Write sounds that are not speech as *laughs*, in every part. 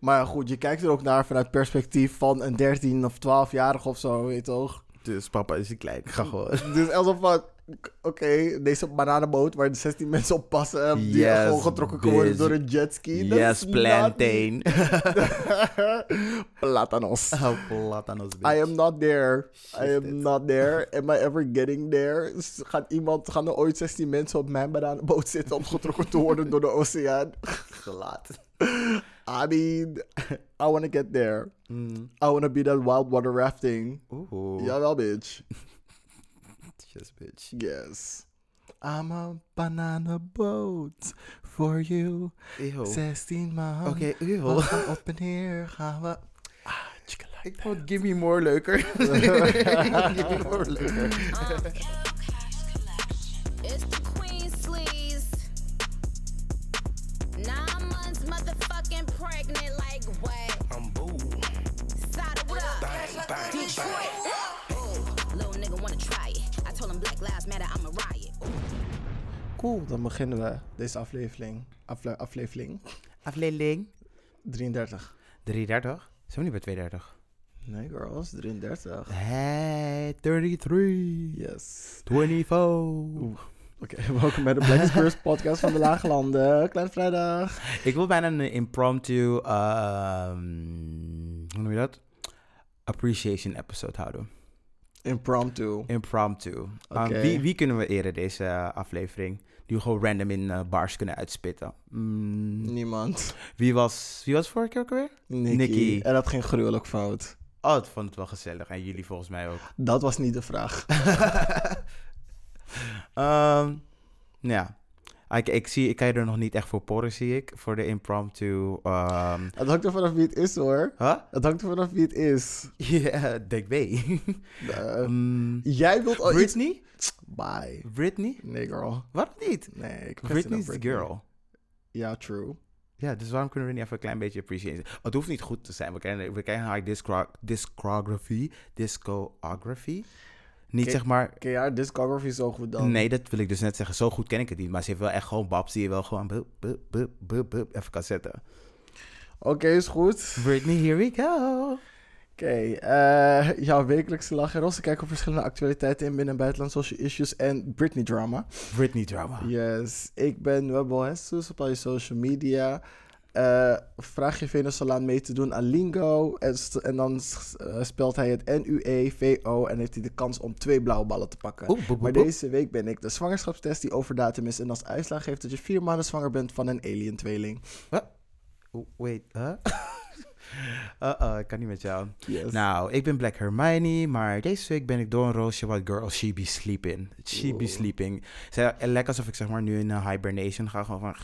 Maar goed, je kijkt er ook naar vanuit perspectief van een 13 of 12-jarige of zo, weet je toch? Dus papa is een klein. Ik ga gewoon. Dus alsof van, oké, deze bananenboot waar de 16 mensen op passen, die Yes, gewoon getrokken kunnen worden bitch. door een jetski. dat Yes, plantain. *laughs* Platanos. *laughs* oh, platanos, bitch. I am not there. I am it. not there. Am I ever getting there? Gaat iemand, gaan er ooit 16 mensen op mijn bananenboot zitten om getrokken te worden door de oceaan? Gelaat. *laughs* I mean, *laughs* I want to get there. Mm. I want to be that wild water rafting. Yeah, Jawel, bitch. *laughs* Yes, bitch. Yes. I'm a banana boat for you. Eeuw. 16 man. Oké, eeuw. We gaan op en neer gaan we. Ah, like Ik vond Give Me More leuker. *laughs* Give Me More leuker. Cool, dan beginnen we deze aflevering. Afle *laughs* aflevering Aflevering 33. 33. Zijn we niet bij 32? Nee, girls, 33. Hey, 33. Yes. 24. Oké, *laughs* welkom bij de Black First podcast van de Lage Landen. Kleine vrijdag. Ik wil bijna een impromptu, ehm, hoe noem je dat? Appreciation episode houden. Impromptu. Impromptu. Um, Oké. wie, wie kunnen we eren deze eh, aflevering? Die gewoon random in eh, bars kunnen uitspitten. Mm, Niemand. wie, was, wie was vorige keer ook alweer? Nicky. Nicky. En dat ging gruwelijk fout. Oh, ik vond het wel gezellig. En jullie volgens mij ook. Dat was niet de vraag. *laughs* Ehm, ja. Ik, ik, zie, ik kan je er nog niet echt voor porren, zie ik. Voor de impromptu. ehm Het hangt er vanaf wie het is hoor. huh? Het hangt er vanaf wie het is. *laughs* Ja, denk mee. Eh, Mm, jij wilt al iets... Britney? Bye. Britney? Nee, girl. Waarom niet? Nee, ik Britney's Britney. girl. Ja, true. Ja, dus waarom kunnen we niet even een klein beetje appreciëren? Het hoeft niet goed te zijn. We kennen, we kennen haar discro discography. Discography. Niet Ken- zeg maar... Ken je haar discography zo goed dan? Nee, dat wil ik dus net zeggen. Zo goed ken ik het niet. Maar ze heeft wel echt gewoon babs die je wel gewoon... bup, bup, bup, bup, even kan zetten. Oké, is goed. Britney, here we go. Oké, eh, *laughs* jouw wekelijkse lach en rosse kijken op verschillende actualiteiten in binnen- en buitenland, social issues en Britney drama. Britney drama. Yes, ik ben Webbo Jesus op al je social media. Eh, vraag je Venezolaan mee te doen aan Lingo. En, dan eh, spelt hij het N-U-E-V-O en heeft hij de kans om twee blauwe ballen te pakken. Boep, maar boep. deze week ben ik de zwangerschapstest die over datum is. En als uitslag geeft dat je vier maanden zwanger bent van een alien tweeling. Oeh, Wait, huh? *laughs* Uh-oh, ik kan niet met jou. Yes. Nou, ik ben Black Hermione, maar deze week ben ik door een roosje wat girl, she be sleeping. She be sleeping. Ze, lijkt alsof ik zeg maar nu in een hibernation ga, gewoon van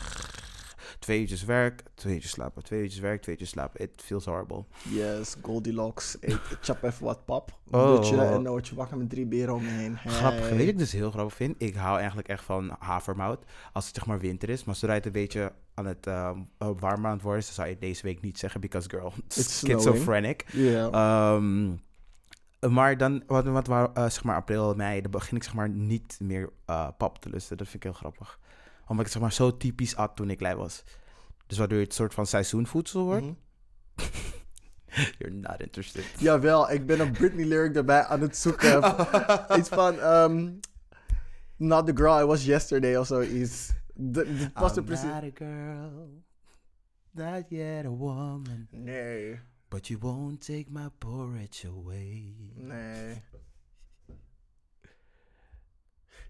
twee uurtjes werk, twee uurtjes slapen, twee uurtjes werk, twee uurtjes slapen. It feels horrible. Yes, Goldilocks. Eet, chap even wat pap. *laughs* Oh. Dutje en dan word je wakker met drie beren om je heen. Hey. Grappig. Weet ik dus heel grappig vind? Ik hou eigenlijk echt van havermout. Als het zeg maar winter is. Maar zodra het een beetje aan het warmer aan het worden is, zou je deze week niet zeggen. Because girl, *laughs* It's schizophrenic. Ja. Ehm, maar dan, wat, wat, waar, eh, zeg maar april, mei, dan begin ik zeg maar niet meer eh, pap te lusten. Dat vind ik heel grappig. Omdat ik zeg maar zo typisch at toen ik klein was. Dus waardoor het soort van seizoenvoedsel wordt. Mhm. *laughs* You're not interested. Jawel, ik ben een Britney lyric erbij aan het zoeken. *laughs* Iets van, ehm, not the girl I was yesterday of zoiets. D- Dit was er precies. not a girl, not yet a woman. Nee, But you won't take my porridge away. nee.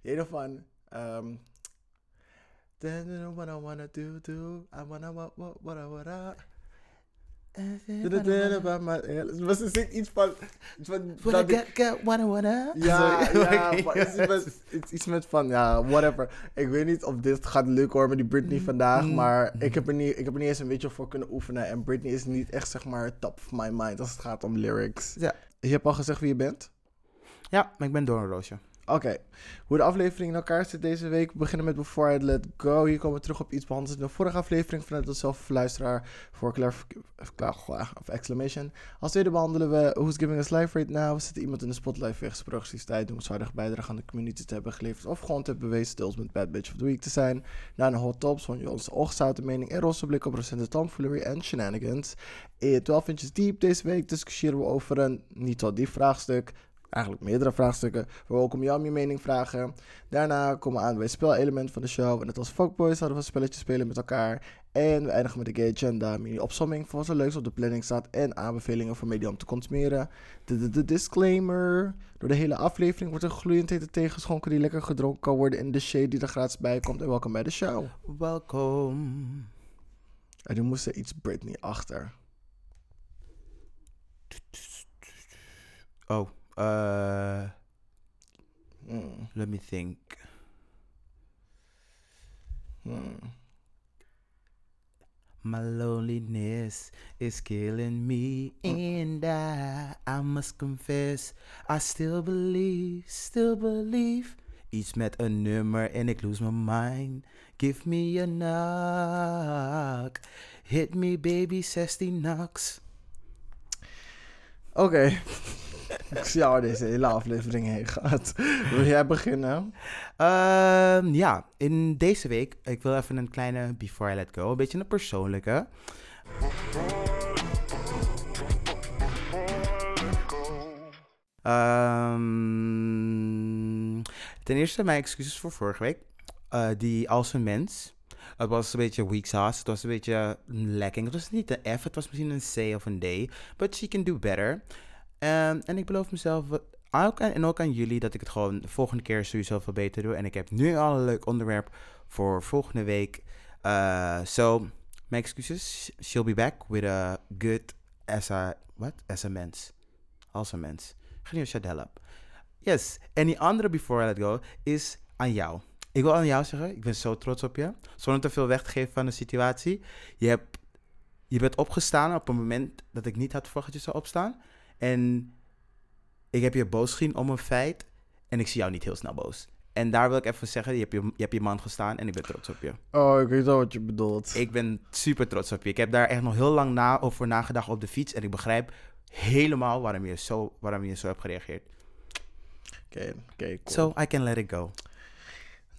Nog van, ehm, What I wanna do, do. I wanna, what, what, what, I wanna. Was zingt iets van... Iets van dat Wanna ik- get, wanna, wanna. Ja, ja, *laughs* iets, met, *laughs* iets, met van, ja, whatever. Ik weet niet of dit gaat lukken hoor met die Britney vandaag, Mm. maar ik heb, er niet, ik heb er niet eens een beetje voor kunnen oefenen. En Britney is niet echt, zeg maar, top of my mind als het gaat om lyrics. Ja. Je hebt al gezegd wie je bent? Ja, maar ik ben Doornroosje. Oké, hoe de aflevering in elkaar zit deze week. We beginnen met Before I Let Go. Hier komen we terug op iets behandeld in de vorige aflevering vanuit onszelf luisteraar voor clarif- of exclamation. Als tweede behandelen we Who's Giving Us Life Right Now. We zetten iemand in de spotlight wegens productietijd, noemenswaardig bijdrage aan de community te hebben geleverd of gewoon te hebben bewezen deels met Bad Bitch of the Week te zijn. Daarna Hot Tops, van onze oogzouten mening en roze blik op recente tomfoolery en shenanigans. In 12 inches deep deze week discussiëren we over een niet tot diep vraagstuk. Eigenlijk meerdere vraagstukken. We ook om jou om je mening vragen. Daarna komen we aan bij het spelelement van de show. En net als fuckboys hadden we een spelletje spelen met elkaar. En we eindigen met de gay agenda, mini-opsomming van wat er leuks op de planning staat. En aanbevelingen voor media om te consumeren. De, de, de disclaimer. Door de hele aflevering wordt er gloeiend hete tegenschonken die lekker gedronken kan worden in de shade die er gratis bij komt. En welkom bij de show. Welkom. En nu moest er iets Britney achter. Oh, uh, Hmm, let me think. hmm. My loneliness is killing me, and I, I must confess, I still believe, still believe. Iets met een nummer en ik lose my mind. Give me a knock. Hit me baby, 16 knocks. Oké. *laughs* Ik zie jou deze hele aflevering heen gaat. *laughs* Wil jij beginnen? Ehm, ja, in deze week, ik wil even een kleine Before I Let Go, een beetje een persoonlijke. Ehm, ten eerste mijn excuses voor vorige week. Eh, die als een mens. Het was een beetje weak sauce. Het was een beetje lekking. Het was niet een F, het was misschien een C of een D. But she can do better. Ehm, en ik beloof mezelf, ook en ook aan jullie, dat ik het gewoon de volgende keer sowieso veel beter doe. En ik heb nu al een leuk onderwerp voor volgende week. Uh, so, mijn excuses. She'll be back with a good as a, what? As a mens. Als een mens. Hell up. Yes. En die andere before I let go is aan jou. Ik wil aan jou zeggen, ik ben zo trots op je. Zonder te veel weg te geven van de situatie. Je, hebt, je bent opgestaan op een moment dat ik niet had verwacht dat je zou opstaan. En ik heb je boos gezien om een feit. En ik zie jou niet heel snel boos. En daar wil ik even zeggen, je hebt je, je, hebt je man gestaan en ik ben trots op je. Oh, ik weet wel wat je bedoelt. Ik ben super trots op je. Ik heb daar echt nog heel lang na, over nagedacht op de fiets. En ik begrijp helemaal waarom je zo, waarom je zo hebt gereageerd. Oké, oké, cool. So I can let it go.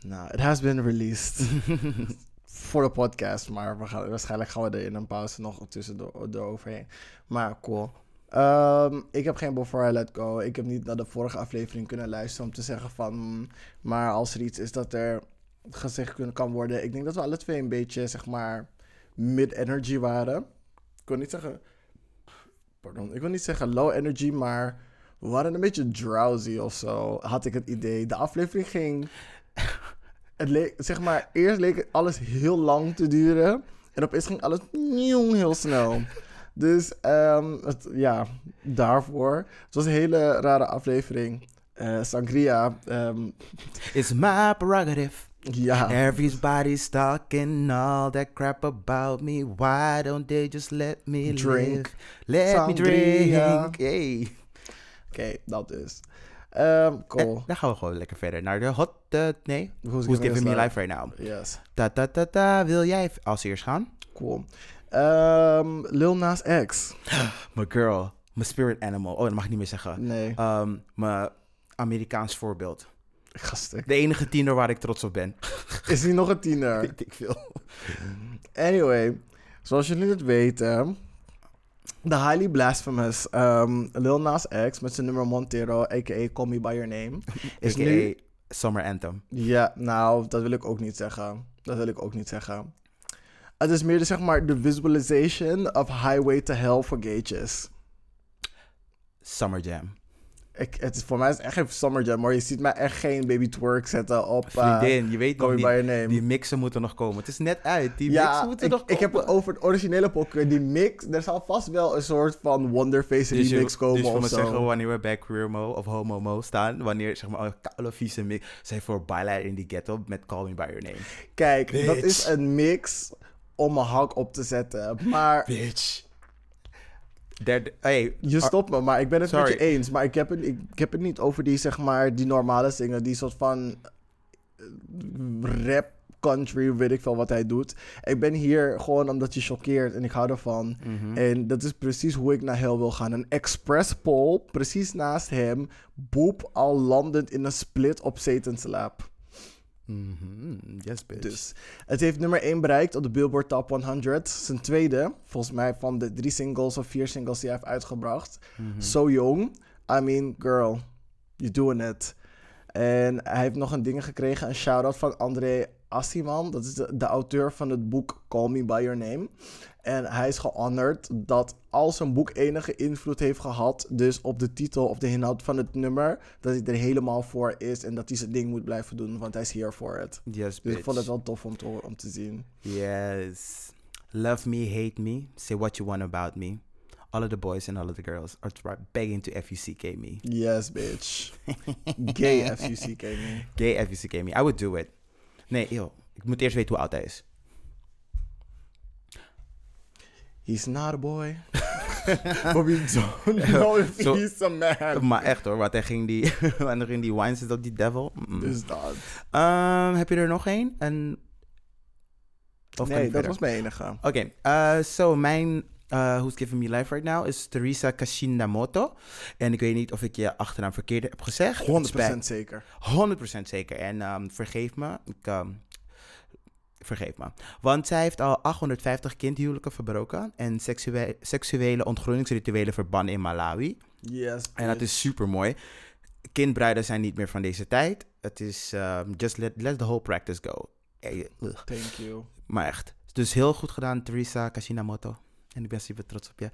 Nou, it has been released. *laughs* voor de podcast, maar we gaan, waarschijnlijk gaan we er in een pauze nog tussendoor eroverheen. Maar cool. Ehm, ik heb geen Before I Let Go. Ik heb niet naar de vorige aflevering kunnen luisteren om te zeggen van... maar als er iets is dat er gezegd kan worden... Ik denk dat we alle twee een beetje, zeg maar, mid-energy waren. Ik wil niet zeggen... Pardon, ik wil niet zeggen low energy, maar... We waren een beetje drowsy of zo, had ik het idee. De aflevering ging het leek, zeg maar, eerst leek alles heel lang te duren. En opeens ging alles heel snel. Dus ehm, het, ja, daarvoor. Het was een hele rare aflevering. Eh, Sangria, ehm, It's my prerogative. ja. Everybody's talking all that crap about me. Why don't they just let me Drink. live? Let Sangria. me drink. Hey. Oké, dat dus. Ehm, cool. En dan gaan we gewoon lekker verder naar de hot... eh, nee, Who's Who's Giving Me Life Right Now. Yes, Ta ta ta ta. Wil jij als eerst gaan? cool. Ehm, Lil Nas X. *gasps* My girl. My spirit animal. Oh, dat mag ik niet meer zeggen. Nee, Ehm, mijn Amerikaans voorbeeld. gastek. De enige tiener waar ik trots op ben. *laughs* Is hij nog een tiener? Weet *laughs* ik veel. Anyway, zoals jullie het weten, de highly blasphemous um, Lil Nas X met zijn nummer Montero, a.k.a. Call Me By Your Name, *laughs* is nu... Summer Anthem. Ja, nou, dat wil ik ook niet zeggen. Dat wil ik ook niet zeggen. Het is meer de, zeg maar, de visualization of Highway to Hell voor gaytjes. Summer Jam. Ik, het is, voor mij is het echt geen Summer Jam, maar je ziet mij echt geen baby twerk zetten op uh, Vriendin, je weet nog niet. By Your Name. Die mixen moeten nog komen. Het is net uit. Die mixen moeten ik, nog komen. ik heb het over het originele pokken. Die mix, er zal vast wel een soort van Wonderface Dus je, remix komen dus je of moet zo. zeggen wanneer we bij Queer Mo of Homo Mo staan. Wanneer zeg maar een koude vieze mix. Zij voor Byline in die ghetto met Call Me By Your Name. Kijk, dat is een mix om een hak op te zetten. Maar Bitch. Derde, hey, Je ah, stopt me, maar ik ben het met je eens. Maar ik heb, het, ik, ik heb het niet over die, zeg maar, die normale zingen. Die soort van eh, rap, country, weet ik veel wat hij doet. Ik ben hier gewoon omdat je choqueert en ik hou ervan. mhm. En dat is precies hoe ik naar Hell wil gaan. Een express poll, precies naast hem. Boep al landend in een split op Satan's lap. Mhm. Yes, bitch. Dus het heeft nummer 1 bereikt op de Billboard Top 100. Zijn tweede, volgens mij van de drie singles of vier singles die hij heeft uitgebracht. Mhm. So Young. I mean, girl, you're doing it. En hij heeft nog een ding gekregen, een shout-out van André Assiman. Dat is de, de auteur van het boek Call Me By Your Name. En hij is gehonored dat al zijn boek enige invloed heeft gehad... dus op de titel of de inhoud van het nummer... dat hij er helemaal voor is en dat hij zijn ding moet blijven doen... want hij is hier voor het. Yes, Dus bitch. ik vond het wel tof om te, om te zien. Yes. Love me, hate me, say what you want about me. All of the boys and all of the girls are begging to F-U-C-K me. Yes, bitch. *laughs* Gay F-U-C-K me. Gay F-U-C-K me. I would do it. Nee, joh. Ik moet eerst weten hoe oud hij is. He's not a boy. *laughs* But we don't *laughs* know if he's a man. Maar echt hoor, wat hij ging die, *laughs* wanneer ging die wine zit op die devil. Mm. Dus dat. Ehm, heb je er nog één? En... Of nee, dat verder? was mijn enige. Oké, eh, so mijn uh, Who's Giving Me Life Right Now is Teresa Kashinamoto. En ik weet niet of ik je achternaam verkeerd heb gezegd. 100% Spijt- zeker. 100% zeker. En ehm, vergeef me. Ik, ehm, vergeef me. Want zij heeft al 850 kindhuwelijken verbroken. En seksuele, seksuele ontgroeningsrituelen verbannen in Malawi. Yes. En dat is super mooi. Kindbruiden zijn niet meer van deze tijd. Het is ehm, just let, let the whole practice go. Ugh. Thank you. Maar echt. Dus heel goed gedaan, Teresa Kashinamoto. En ik ben super trots op je.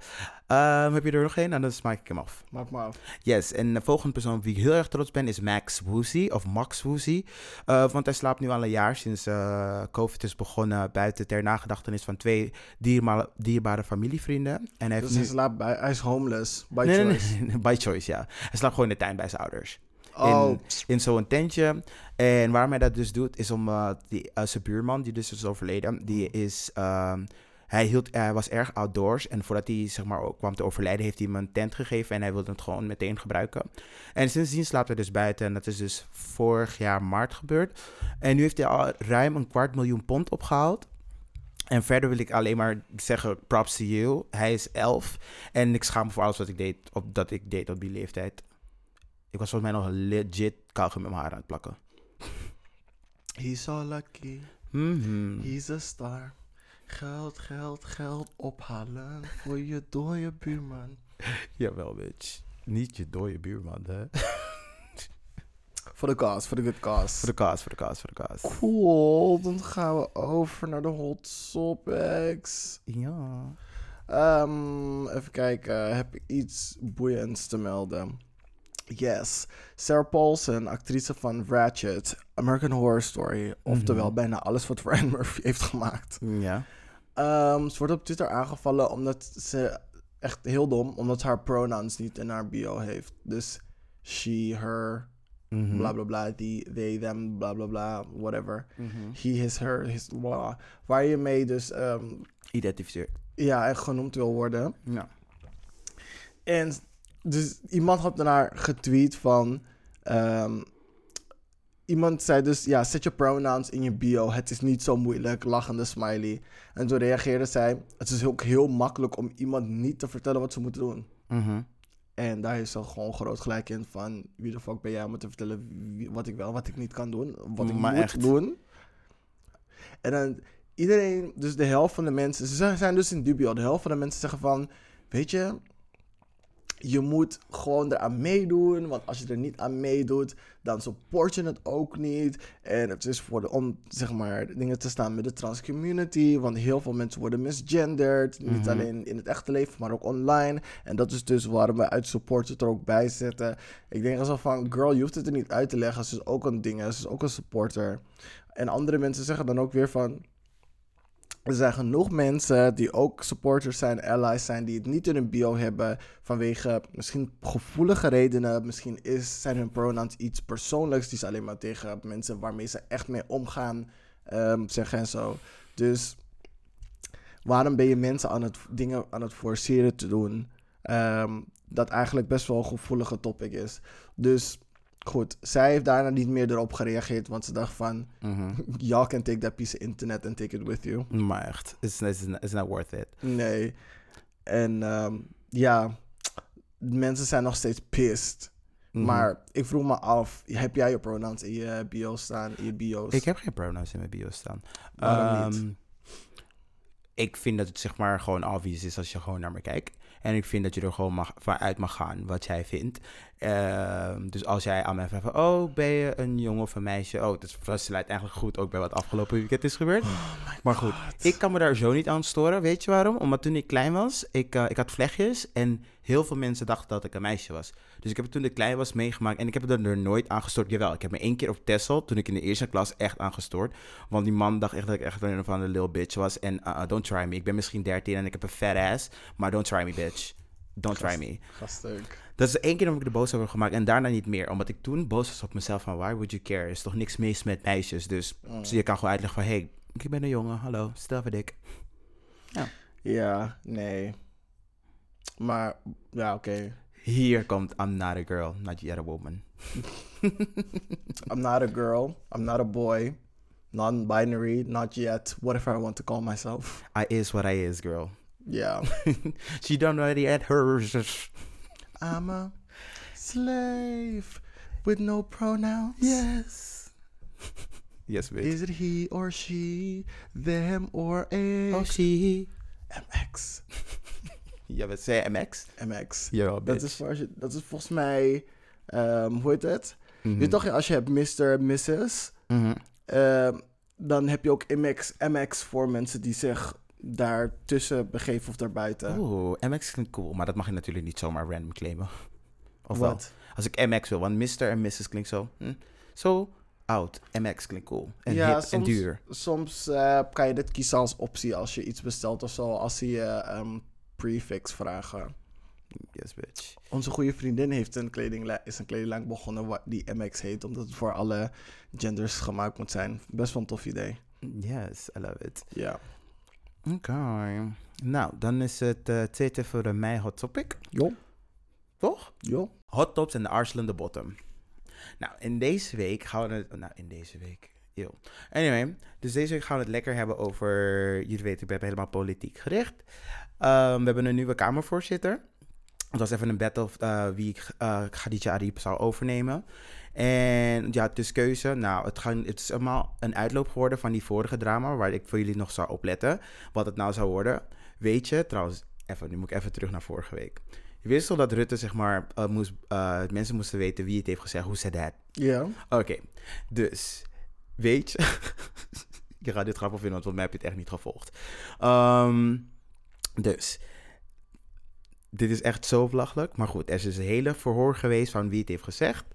Ehm, heb je er nog één? En dan maak ik hem af. Maak maar af. Yes, en de volgende persoon op wie ik heel erg trots ben is Max Woozy, of Max Woozy. Eh, want hij slaapt nu al een jaar sinds eh, COVID is begonnen buiten ter nagedachtenis van twee dierma- dierbare familievrienden. En hij heeft Dus nu... hij slaapt bij, hij is homeless. By nee, nee, choice. nee, *laughs* by choice, ja. Hij slaapt gewoon in de tuin bij zijn ouders. Oh, In, in zo'n tentje. En waarom hij dat dus doet, is om uh, die, uh, zijn buurman, die dus is overleden, die is... Hij, hield, hij was erg outdoors en voordat hij zeg maar, kwam te overlijden, heeft hij hem een tent gegeven en hij wilde het gewoon meteen gebruiken. En sindsdien slaapt hij dus buiten en dat is dus vorig jaar maart gebeurd. En nu heeft hij al ruim een kwart miljoen pond opgehaald. En verder wil ik alleen maar zeggen, props to you. Hij is elf en ik schaam me voor alles wat ik deed op, dat ik deed op die leeftijd. Ik was volgens mij nog legit kauwgum met mijn haar aan het plakken. he's so lucky. Mhm. He's a star. Geld, geld, geld ophalen voor je dode buurman. *laughs* Jawel, bitch. Niet je dode buurman, hè? *laughs* Voor de cause, voor de good cause. Voor de kaas, voor de kaas, voor de kaas. Cool, dan gaan we over naar de hot topics. Ja. Ehm, even kijken, heb ik iets boeiends te melden? Yes, Sarah Paulson, actrice van Ratchet, American Horror Story, oftewel Mhm. bijna alles wat Ryan Murphy heeft gemaakt. Ja. Ehm, ze wordt op Twitter aangevallen omdat ze, echt heel dom, omdat ze haar pronouns niet in haar bio heeft. Dus she, her, Mhm. bla bla bla, die, they, them, bla bla bla, whatever. Mhm. He, his, her, his, bla. Waar je mee dus, ehm, Identificeer. ja, echt genoemd wil worden. Ja. En dus iemand had daarna getweet van... ehm, iemand zei dus, ja, zet je pronouns in je bio. Het is niet zo moeilijk, lachende smiley. En toen reageerde zij... Het is ook heel makkelijk om iemand niet te vertellen wat ze moeten doen. Mhm. En daar is ze gewoon groot gelijk in van... Wie de fuck ben jij om te vertellen wie- wat ik wel, wat ik niet kan doen. Wat ik Maar moet echt. doen. En dan iedereen, dus de helft van de mensen... Ze zijn dus in dubio. De helft van de mensen zeggen van... Weet je, je moet gewoon eraan meedoen. Want als je er niet aan meedoet, dan support je het ook niet. En het is voor de, om zeg maar dingen te staan met de trans community. Want heel veel mensen worden misgenderd. Niet Mhm. alleen in het echte leven, maar ook online. En dat is dus waarom we uit support het er ook bij zetten. Ik denk alsof van, girl, je hoeft het er niet uit te leggen. Ze is ook een ding, ze is ook een supporter. En andere mensen zeggen dan ook weer van... Er zijn genoeg mensen die ook supporters zijn, allies zijn, die het niet in hun bio hebben vanwege misschien gevoelige redenen. Misschien is, zijn hun pronouns iets persoonlijks die ze alleen maar tegen mensen waarmee ze echt mee omgaan ehm, zeggen en zo. Dus waarom ben je mensen aan het dingen aan het forceren te doen ehm, dat eigenlijk best wel een gevoelige topic is. Dus goed, zij heeft daarna niet meer erop gereageerd, want ze dacht van, Mhm. *laughs* y'all can take that piece of internet and take it with you. Maar echt, it's, it's, it's not worth it. Nee. En ehm, ja, mensen zijn nog steeds pissed. Mhm. Maar ik vroeg me af, heb jij je pronouns in je bio staan, in je bio's? Ik heb geen pronouns in mijn bio staan. Waarom niet? Ehm, Ik vind dat het zeg maar gewoon obvious is als je gewoon naar me kijkt. En ik vind dat je er gewoon mag, vanuit mag gaan wat jij vindt. Ehm, dus als jij aan mij vraagt van, oh, ben je een jongen of een meisje? Oh, dat is- sluit eigenlijk goed ook bij wat afgelopen weekend is gebeurd. maar goed, ik kan me daar zo niet aan storen. Weet je waarom? Omdat toen ik klein was, ik, eh, ik had vlechtjes en heel veel mensen dachten dat ik een meisje was. Dus ik heb het toen ik klein was meegemaakt en ik heb er, er nooit aan gestoord. Jawel, ik heb me één keer op Texel, toen ik in de eerste klas, echt aan gestoord. Want die man dacht echt dat ik echt een of andere little bitch was. En uh, uh, don't try me. Ik ben misschien 13 en ik heb een fat ass, maar don't try me, bitch. Don't try me. Gastuk. Dat is de één keer dat ik de boos over gemaakt en daarna niet meer. Omdat ik toen boos was op mezelf van, why would you care? Er is toch niks mis met meisjes. Dus Mm. je kan gewoon uitleggen van, hey, ik ben een jongen, hallo, stel voor dik. Ja, nee. Maar, ja, oké. Hier komt I'm not a girl, not yet a woman. *laughs* I'm not a girl. I'm not a boy. Non-binary, not yet. Whatever I want to call myself. I is what I is, girl. Yeah. *laughs* She done already at hers. I'm a slave with no pronouns. Yes. Yes, bitch. Is it he or she, them or it? oh, she. MX. Ja, wat zei MX? MX. Ja, Dat is, voor dat is volgens mij, ehm, hoe heet het? Je weet toch, als je hebt Mr. Mrs., Mhm. ehm, dan heb je ook MX, MX voor mensen die zich daartussen begeven of daarbuiten. Oeh, MX klinkt cool, maar dat mag je natuurlijk niet zomaar random claimen. *laughs* Of wel? Wat? Als ik MX wil, want Mr. en Mrs. klinkt zo, hm, zo oud. MX klinkt cool. En Ja, hip en soms- duur. Soms eh, kan je dit kiezen als optie als je iets bestelt of zo, als ze je ehm, prefix vragen. Yes, bitch. Onze goede vriendin heeft een kledinglijn, is een kledinglijn begonnen die MX heet, omdat het voor alle genders gemaakt moet zijn. Best wel een tof idee. Yes, I love it. Ja. Oké. Nou, dan is het eh tijd voor mei hot topic. Jo. Toch? Jo. Hot tops en de arselende bottom. Nou, in deze week gaan we het... Nou, in deze week... Yo. Anyway, dus deze week gaan we het lekker hebben over... Jullie weten, ik ben helemaal politiek gericht. Ehm, we hebben een nieuwe Kamervoorzitter. Het was even een battle of eh, wie ik uh, Khadija Ariep zou overnemen. En ja, het is keuze. Nou, het, gaan, het is allemaal een uitloop geworden van die vorige drama... waar ik voor jullie nog zou opletten. Wat het nou zou worden. Weet je, trouwens... Even, nu moet ik even terug naar vorige week. Je wist toch dat Rutte, zeg maar, uh, moest, uh, mensen moesten weten wie het heeft gezegd. Hoe zei dat? Ja. Oké, okay. dus weet je. *laughs* je gaat dit grappig vinden, want volgens mij heb je het echt niet gevolgd. Um, dus. Dit is echt zo belachelijk. Maar goed, er is dus een hele verhoor geweest van wie het heeft gezegd.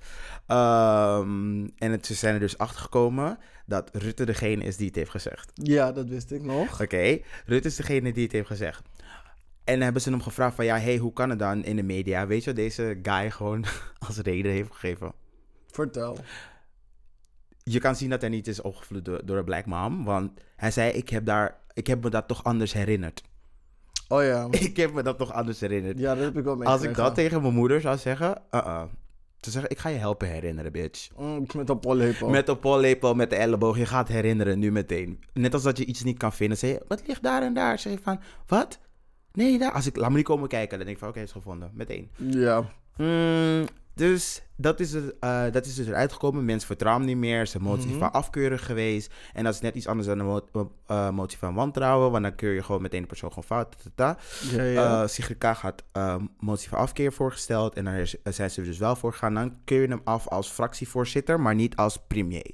Um, en het, ze zijn er dus achter gekomen dat Rutte degene is die het heeft gezegd. Ja, dat wist ik nog. Oké, okay. Rutte is degene die het heeft gezegd. En dan hebben ze hem gevraagd van, ja, hey, hoe kan het dan in de media? Weet je wat deze guy gewoon *laughs* als reden heeft gegeven? Vertel. Je kan zien dat hij niet is opgevloed door, door een black mom. Want hij zei, ik heb, daar, ik heb me dat toch anders herinnerd. Oh ja. *laughs* ik heb me dat toch anders herinnerd. Ja, dat heb ik wel mee. Als ik dat tegen mijn moeder zou zeggen, uh-uh. Te zeggen, ik ga je helpen herinneren, bitch. Mm, met een pollepel. Met een pollepel, met de elleboog. Je gaat herinneren nu meteen. Net als dat je iets niet kan vinden. Zeg je, wat ligt daar en daar? Zeg je van, wat? Nee, daar. Als ik, laat me niet komen kijken. Dan denk ik van, oké, okay, is gevonden. Meteen. Ja. Mm, dus dat is, het, uh, dat is dus eruit gekomen. Mensen vertrouwen niet meer. Ze motie mm-hmm. van afkeuren geweest. En dat is net iets anders dan een mo uh, motie van wantrouwen. Want dan keur je gewoon meteen de persoon gewoon fout. Tata. Ja, ja. Uh, had uh, motie van afkeer voorgesteld. En daar zijn ze dus wel voor gegaan. Dan keur je hem af als fractievoorzitter, maar niet als premier.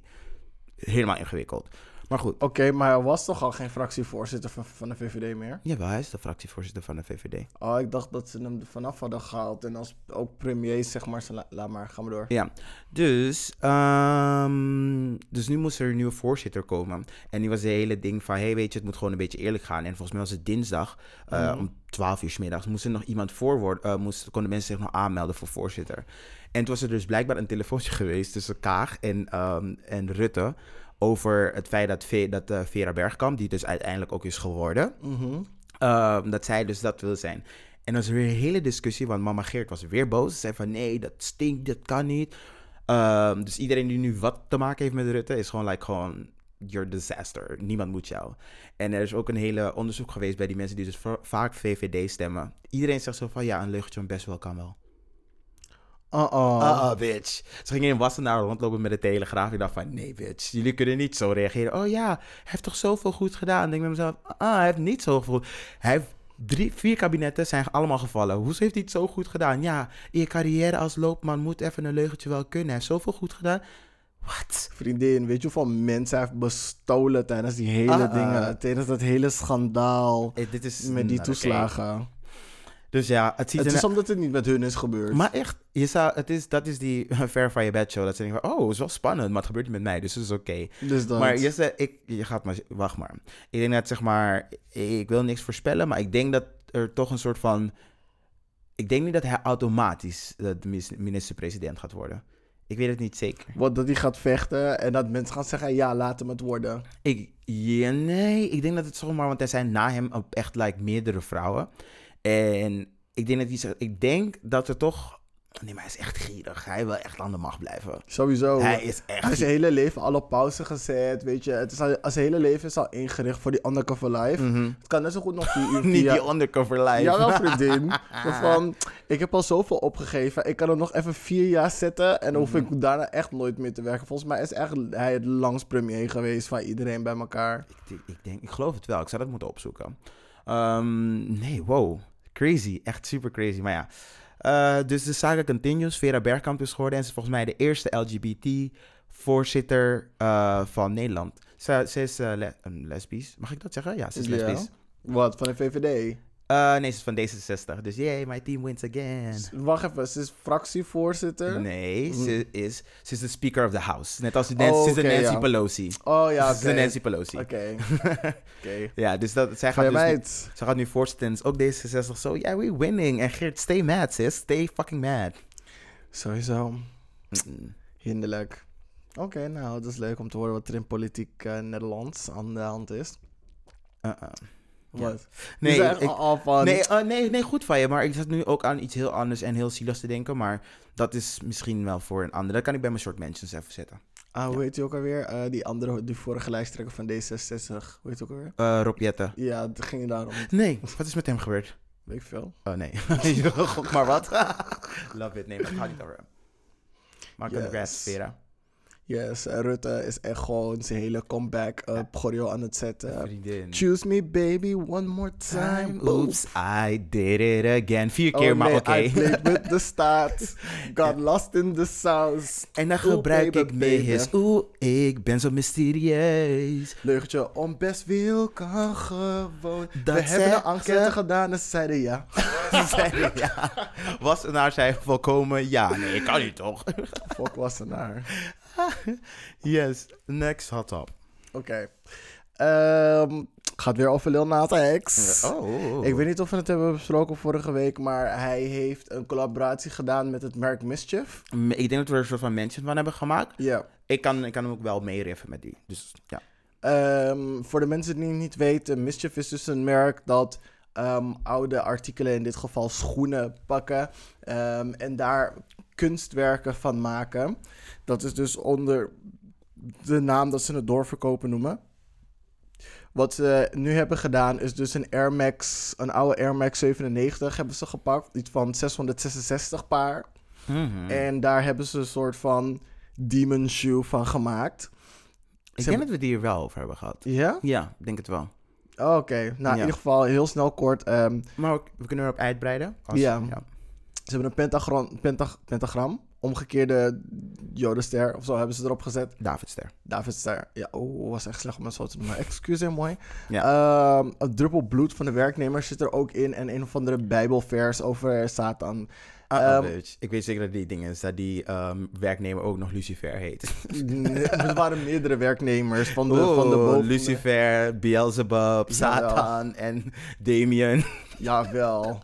Helemaal ingewikkeld. Maar goed. Oké, okay, maar hij was toch al geen fractievoorzitter van, van de VVD meer? Jawel, hij is de fractievoorzitter van de VVD. Oh, ik dacht dat ze hem er vanaf hadden gehaald. En als ook premier, zeg maar, la, laat maar, gaan we door. Ja, dus, um, dus nu moest er een nieuwe voorzitter komen. En die was het hele ding van, hey, weet je, het moet gewoon een beetje eerlijk gaan. En volgens mij was het dinsdag, uh, mm. om 12 uur s middags, moest er nog iemand voor uh, moest, konden mensen zich nog aanmelden voor voorzitter. En toen was er dus blijkbaar een telefoontje *laughs* geweest tussen Kaag en, um, en Rutte over het feit dat, dat uh, Vera Bergkamp, die dus uiteindelijk ook is geworden, mm -hmm. uh, dat zij dus dat wil zijn. En dan was er weer een hele discussie, want mama Geert was weer boos. Ze zei van, nee, dat stinkt, dat kan niet. Ehm, dus iedereen die nu wat te maken heeft met Rutte, is gewoon like, gewoon, you're a disaster. Niemand moet jou. En er is ook een hele onderzoek geweest bij die mensen die dus va- vaak VVD stemmen. Iedereen zegt zo van, ja, een leugentje best wel kan wel. Uh-oh. Ah, bitch. Ze gingen in Wassenaar rondlopen met de telegraaf. Ik dacht van, nee, bitch. Jullie kunnen niet zo reageren. Oh ja, hij heeft toch zoveel goed gedaan. Ik denk bij mezelf, ah, hij heeft niet zo goed. Hij heeft drie, vier kabinetten zijn allemaal gevallen. Hoezo heeft hij het zo goed gedaan? Ja, in je carrière als loopman moet even een leugentje wel kunnen. Hij heeft zoveel goed gedaan. Wat? Vriendin, weet je hoeveel mensen hij heeft bestolen tijdens die hele ah. dingen? Tijdens dat hele schandaal Eh, dit is... met die nou, toeslagen. Dus ja, het ziet Het is omdat het niet met hun is gebeurd. Maar echt, je zou, het is, dat is die *laughs* Fair van je bed show. Dat ze denken van, oh, het is wel spannend, maar het gebeurt niet met mij, dus het is oké. dus dat. Maar Jesse, ik, je gaat maar, wacht maar. Ik denk dat zeg maar, ik wil niks voorspellen, maar ik denk dat er toch een soort van, ik denk niet dat hij automatisch de minister-president gaat worden. Ik weet het niet zeker. Wat dat hij gaat vechten en dat mensen gaan zeggen: ja, laat hem het worden. Ik, ja, nee, ik denk dat het zomaar, want er zijn na hem echt like, meerdere vrouwen. En ik denk dat hij, zegt- ik denk dat er toch, nee, maar hij is echt gierig. Hij wil echt aan de macht blijven. Sowieso. Hij is echt Hij is zijn hele leven al op pauze gezet, weet je. Het is al, zijn hele leven is al ingericht voor die undercover life. Mhm. Het kan net zo goed nog *laughs* vier uur Niet via- die undercover life. Jawel, vriendin. *laughs* Zo van, ik heb al zoveel opgegeven. Ik kan het nog even vier jaar zetten. En dan hoef ik daarna echt nooit meer te werken. Volgens mij is echt hij het langst premier geweest van iedereen bij elkaar. Ik, ik denk, ik geloof het wel. Ik zou dat moeten opzoeken. Ehm, nee, wow. Crazy. Echt super crazy. Maar ja. Eh, dus de saga continues. Vera Bergkamp is geworden. En ze is volgens mij de eerste LGBT-voorzitter van Nederland. Ze, ze is eh, le- een lesbisch. Mag ik dat zeggen? Ja, ze is Ja. lesbisch. Wat, van de VVD? Eh, nee, ze is van D66. Dus yay, my team wins again. Wacht even, ze is fractievoorzitter? Nee, ze is, ze is de Speaker of the House. Net als de Nancy, Oh, ze is de Nancy ja. Pelosi. Oh ja, *laughs* Ze is de Nancy Pelosi. Oké, *laughs* oké. Ja, dus dat, zij Ga gaat dus nu-? Ze gaat nu voorzitten en is ook D66 zo, ja, we winning. En Geert, stay mad, sis. Stay fucking mad. Sowieso. Hinderlijk. Oké, nou, dat is leuk om te horen wat er in politiek eh, Nederlands aan de hand is. Uh-uh. Ja. Wat? Nee, Je ik- al van... Nee, eh, nee, nee, goed van je. Maar ik zat nu ook aan iets heel anders en heel zieligs te denken. Maar dat is misschien wel voor een ander. Dat kan ik bij mijn short mentions even zetten. Ah, hoe heet die ook alweer? Eh, die andere, die vorige lijsttrekker van D66. Hoe heet die ook alweer? Eh Rob Jetten. Ja, het ging daarom. Nee, wat is met hem gebeurd? Weet ik veel. Oh nee. *laughs* Gok maar wat. *laughs* Love it. Nee, maar het gaat niet over hem. Maar Yes. congrats, Vera. Yes, Rutte is echt gewoon zijn hele comeback up choreo aan het zetten. Vriendin. Choose me baby one more time. Oops, I did it again. Vier Oh, keer, maar nee, oké. I played with the *laughs* staat. Got lost in the sauce. En dan gebruik ik mee baby. his. Oeh, ik ben zo mysterieus. Leugentje, om best wil kan gewoon. Dat We hebben een enquête gedaan en ze zeiden ja. *laughs* Ze zeiden ja. Was er naar zijn volkomen ja. Nee, kan niet toch? Fuck was naar. *laughs* Yes, next hot top. Oké. Ehm, gaat weer over Lil Nas X. Oh. Ik weet niet of we het hebben besproken vorige week, maar hij heeft een collaboratie gedaan met het merk Mischief. Ik denk dat we er een soort van mention van hebben gemaakt. Ja. Ik kan, ik kan hem ook wel meeriffen met die. Dus ja. Ehm, voor de mensen die het niet weten, Mischief is dus een merk dat ehm, oude artikelen, in dit geval schoenen, pakken ehm, en daar kunstwerken van maken. Dat is dus onder de naam dat ze het doorverkopen noemen. Wat ze nu hebben gedaan is dus een Air Max, een oude Air Max 97 hebben ze gepakt. Iets van 666 paar. Mhm. En daar hebben ze een soort van demon shoe van gemaakt. ik ze denk dat we die hier wel over hebben gehad. Ja? Ja, ik denk het wel. Oh, Oké, nou in ieder geval heel snel kort. ehm, Maar ook, we kunnen erop uitbreiden. Als- Ja. ze hebben een pentagram, pentag- pentagram, omgekeerde jodenster of zo hebben ze erop gezet. Davidster. Davidster, ja, oh, was echt slecht om het zo te noemen. Excuseer, mooi. Ja. Ehm, een druppel bloed van de werknemer zit er ook in en een of andere bijbelvers over Satan. Ah, Ehm. Ik weet zeker dat die ding is dat die ehm, werknemer ook nog Lucifer heet. *laughs* er waren meerdere werknemers van de, van de boven... Lucifer, Beelzebub, Satan en Damien. Jawel.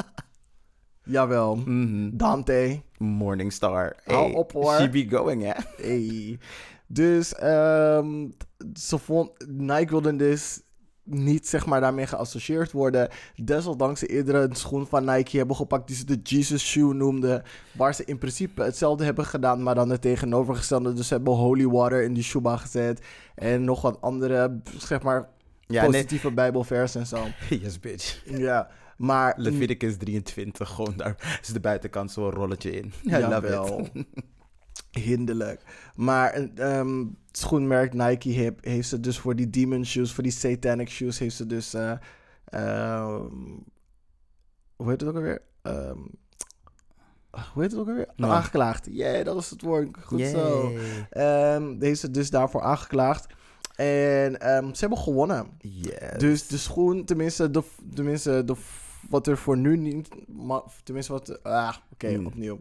Jawel. Mhm. Dante. Morningstar. Hou op, hoor. She be going, hè? Hey. Dus ehm, ze vond, Nike wilde dus niet zeg maar daarmee geassocieerd worden. Desondanks ze eerder een schoen van Nike hebben gepakt die ze de Jesus Shoe noemden. Waar ze in principe hetzelfde hebben gedaan, maar dan het tegenovergestelde. Dus ze hebben holy water in die shoeba gezet. En nog wat andere, zeg maar, Ja, nee. positieve bijbelversen en zo. *laughs* Yes, bitch. Ja, maar... Leviticus 23, gewoon daar is de buitenkant zo'n rolletje in. *laughs* I love Jawel. *laughs* Hinderlijk. Maar een ehm, schoenmerk Nike heeft, heeft ze dus voor die demon shoes, voor die satanic shoes, heeft ze dus. eh, ehm, hoe heet het ook alweer? Ehm, hoe heet het ook alweer? Aangeklaagd. Yeah, dat is het woord. Goed zo. Ehm heeft ze dus daarvoor aangeklaagd. En ze hebben gewonnen. Yes. Dus de schoen, tenminste, de, tenminste de, wat er voor nu niet... ma- tenminste, wat... Ah, oké, Hmm. opnieuw.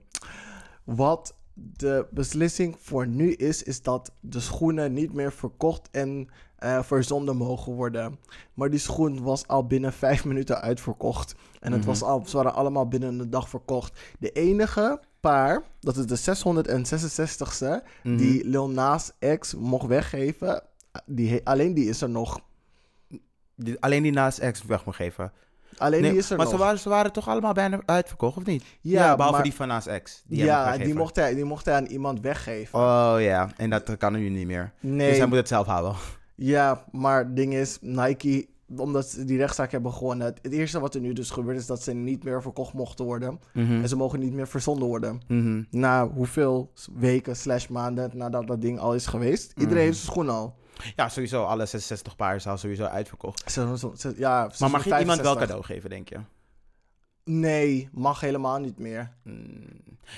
Wat de beslissing voor nu is, is dat de schoenen niet meer verkocht en eh, verzonden mogen worden. Maar die schoen was al binnen vijf minuten uitverkocht. En het Mhm. was al, ze waren allemaal binnen een dag verkocht. De enige paar, dat is de 666ste, Mhm. die Lil Nas X mocht weggeven. Die, alleen die is er nog. Die- alleen die naast ex weg moet geven. Alleen Nee, die is er maar nog. ze waren, ze waren toch allemaal bijna uitverkocht, of niet? Ja, behalve maar- die van naast ex. Die ja, die mocht, hij, die mocht hij aan iemand weggeven. Oh ja, en dat kan nu niet meer. nee, Dus hij moet het zelf houden. *laughs* ja, maar het ding is, Nike, omdat ze die rechtszaak hebben gewonnen. Het, het eerste wat er nu dus gebeurt is dat ze niet meer verkocht mochten worden. Mhm. En ze mogen niet meer verzonden worden. Mhm. Na hoeveel weken slash maanden nadat dat ding al is geweest. Iedereen Mhm. heeft zijn schoen al. Ja, sowieso. Alle 66 paar zijn sowieso uitverkocht. Ja, Maar mag je iemand wel 65. cadeau geven, denk je? Nee, mag helemaal niet meer. Mm.